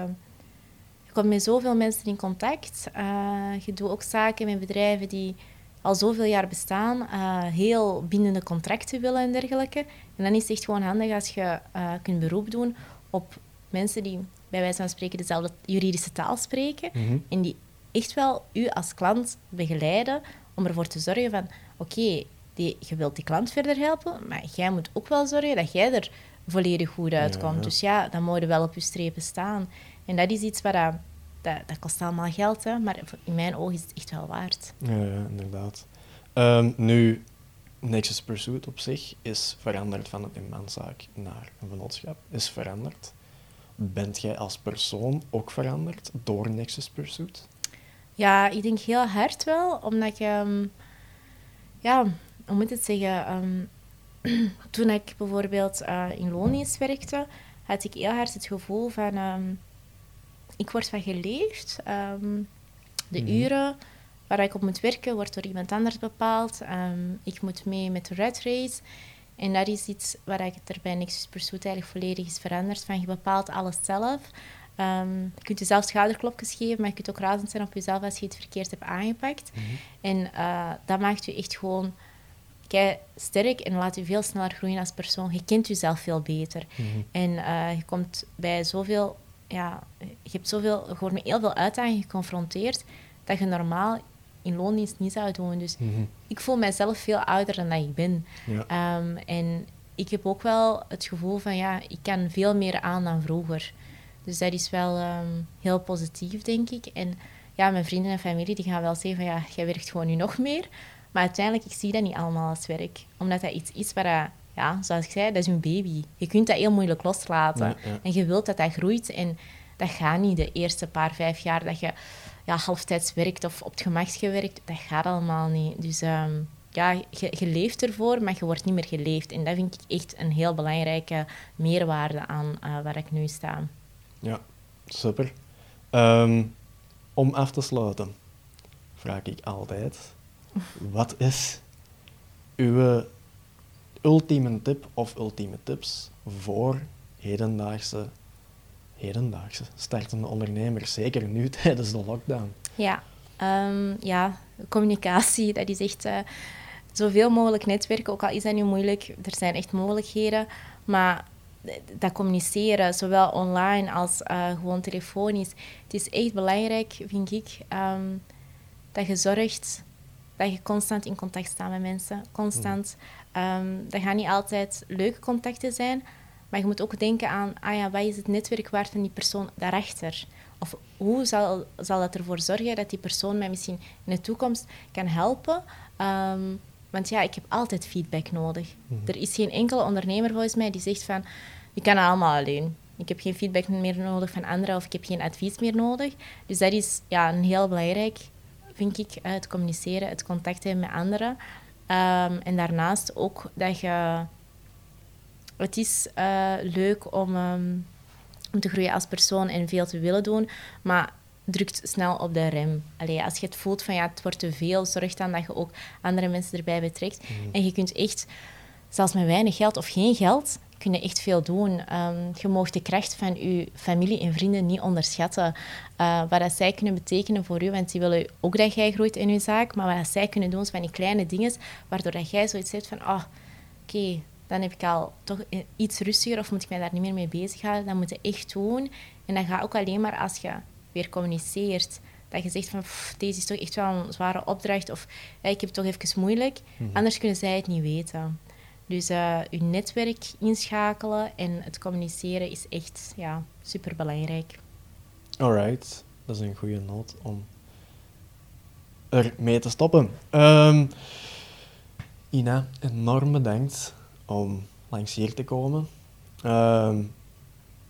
Je komt met zoveel mensen in contact. Eh, je doet ook zaken met bedrijven die al zoveel jaar bestaan, eh, heel bindende contracten willen en dergelijke. En dan is het echt gewoon handig als je eh, kunt beroep doen op mensen die bij wijze van spreken dezelfde juridische taal spreken Mhm. en die echt wel u als klant begeleiden om ervoor te zorgen van oké, die- je wilt die klant verder helpen, maar jij moet ook wel zorgen dat jij er volledig goed uitkomt. ja. Dus ja, dan moet je wel op je strepen staan. En dat is iets wat dat, dat, dat kost allemaal geld, hè, maar in mijn ogen is het echt wel waard. Ja, ja, inderdaad. Ehm, nu, Nexus Pursuit op zich is veranderd van een eenmanszaak naar een vennootschap. Is veranderd. Bent jij als persoon ook veranderd door Nexus Pursuit? Ja, ik denk heel hard wel, omdat je... ehm, ja, hoe moet ik het zeggen? ehm, toen ik bijvoorbeeld eh, in loondienst werkte, had ik heel hard het gevoel van... ehm, ik word van geleefd. ehm, de Mhm. uren waar ik op moet werken, wordt door iemand anders bepaald. Ehm, ik moet mee met de red race. En dat is iets waar ik er bij Nexus Pursuit eigenlijk volledig is veranderd. Van je bepaalt alles zelf. Ehm, je kunt jezelf schouderklopjes geven, maar je kunt ook razend zijn op jezelf als je het verkeerd hebt aangepakt. En eh, dat maakt je echt gewoon kei sterk en laat je veel sneller groeien als persoon. Je kent jezelf veel beter. En eh, je komt bij zoveel, ja, je hebt zoveel, je wordt met heel veel uitdagingen geconfronteerd dat je normaal in loondienst niet zou doen. Dus Mhm. ik voel mijzelf veel ouder dan dat ik ben. Ja. Ehm, en ik heb ook wel het gevoel van, ja, ik kan veel meer aan dan vroeger. Dus dat is wel ehm, heel positief, denk ik. En ja, mijn vrienden en familie die gaan wel zeggen van, ja, jij werkt gewoon nu nog meer. Maar uiteindelijk, ik zie dat niet allemaal als werk. Omdat dat iets is waar, ja, zoals ik zei, dat is een baby. Je kunt dat heel moeilijk loslaten. Ja, ja. En je wilt dat dat groeit. En dat gaat niet de eerste paar, vijf jaar dat je ja, halftijds werkt of op het gemakje werkt. Dat gaat allemaal niet. Dus ehm, ja, je, je leeft ervoor, maar je wordt niet meer geleefd. En dat vind ik echt een heel belangrijke meerwaarde aan eh, waar ik nu sta. Ja, super. Ehm, om af te sluiten, vraag ik altijd: wat is uw ultieme tip of ultieme tips voor hedendaagse, hedendaagse startende ondernemers, zeker nu tijdens de lockdown? Ja, um, ja communicatie, dat is echt uh, zoveel mogelijk netwerken, ook al is dat nu moeilijk, er zijn echt mogelijkheden, maar dat communiceren, zowel online als uh, gewoon telefonisch, het is echt belangrijk, vind ik, um, dat je zorgt dat je constant in contact staat met mensen. Constant. Um, dat gaan niet altijd leuke contacten zijn, maar je moet ook denken aan, ah ja, wat is het netwerk waard van die persoon daarachter? Of hoe zal, zal dat ervoor zorgen dat die persoon mij misschien in de toekomst kan helpen? Um, want ja, ik heb altijd feedback nodig. Mhm. Er is geen enkele ondernemer volgens mij die zegt van, je kan allemaal alleen. Ik heb geen feedback meer nodig van anderen of ik heb geen advies meer nodig. Dus dat is ja, een heel belangrijk, vind ik, het communiceren, het contact hebben met anderen. Um, en daarnaast ook dat je... Het is uh, leuk om, um, om te groeien als persoon en veel te willen doen, maar drukt snel op de rem. Allee, als je het voelt van ja, het wordt te veel, zorg dan dat je ook andere mensen erbij betrekt. Mhm. En je kunt echt, zelfs met weinig geld of geen geld, kun je echt veel doen. Um, je mag de kracht van je familie en vrienden niet onderschatten. Uh, wat dat zij kunnen betekenen voor u, want die willen ook dat jij groeit in je zaak, maar wat zij kunnen doen, is van die kleine dingen, waardoor dat jij zoiets hebt van, oh, oké, dan heb ik al toch iets rustiger of moet ik mij daar niet meer mee bezighouden. Dat moet je echt doen. En dat gaat ook alleen maar als je weer communiceert. Dat je zegt van, deze is toch echt wel een zware opdracht of ik heb het toch even moeilijk. Mhm. Anders kunnen zij het niet weten. Dus uh, je netwerk inschakelen en het communiceren is echt ja, superbelangrijk. Alright, dat is een goede noot om er mee te stoppen. Um, Ina, enorm bedankt om langs hier te komen. Ehm,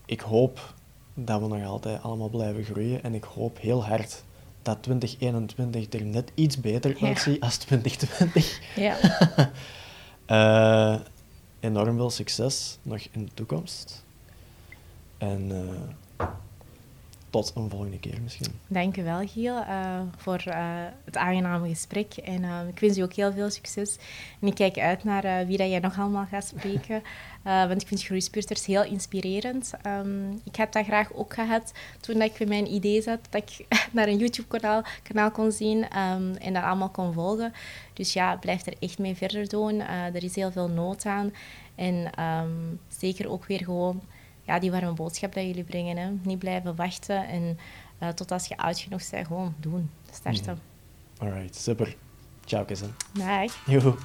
ik hoop dat we nog altijd allemaal blijven groeien en ik hoop heel hard dat 2021 er net iets beter uitziet als 2020. Ja. Uh, enorm veel succes nog in de toekomst. En uh, tot een volgende keer misschien. Dank je wel, Giel, uh, voor het aangename gesprek. En ik wens je ook heel veel succes. En ik kijk uit naar wie dat jij nog allemaal gaat spreken. want ik vind groeispurters heel inspirerend. Um, ik heb dat graag ook gehad toen ik met mijn idee zat, dat ik naar een YouTube-kanaal kanaal kon zien um, en dat allemaal kon volgen. Dus ja, blijf er echt mee verder doen. Er is heel veel nood aan. En um, zeker ook weer gewoon ja, die warme boodschap dat jullie brengen. Hè. Niet blijven wachten en uh, tot als je oud genoeg bent, gewoon doen. Starten. Mm. Alright, super. Ciao, Kissen. Dag. Joe.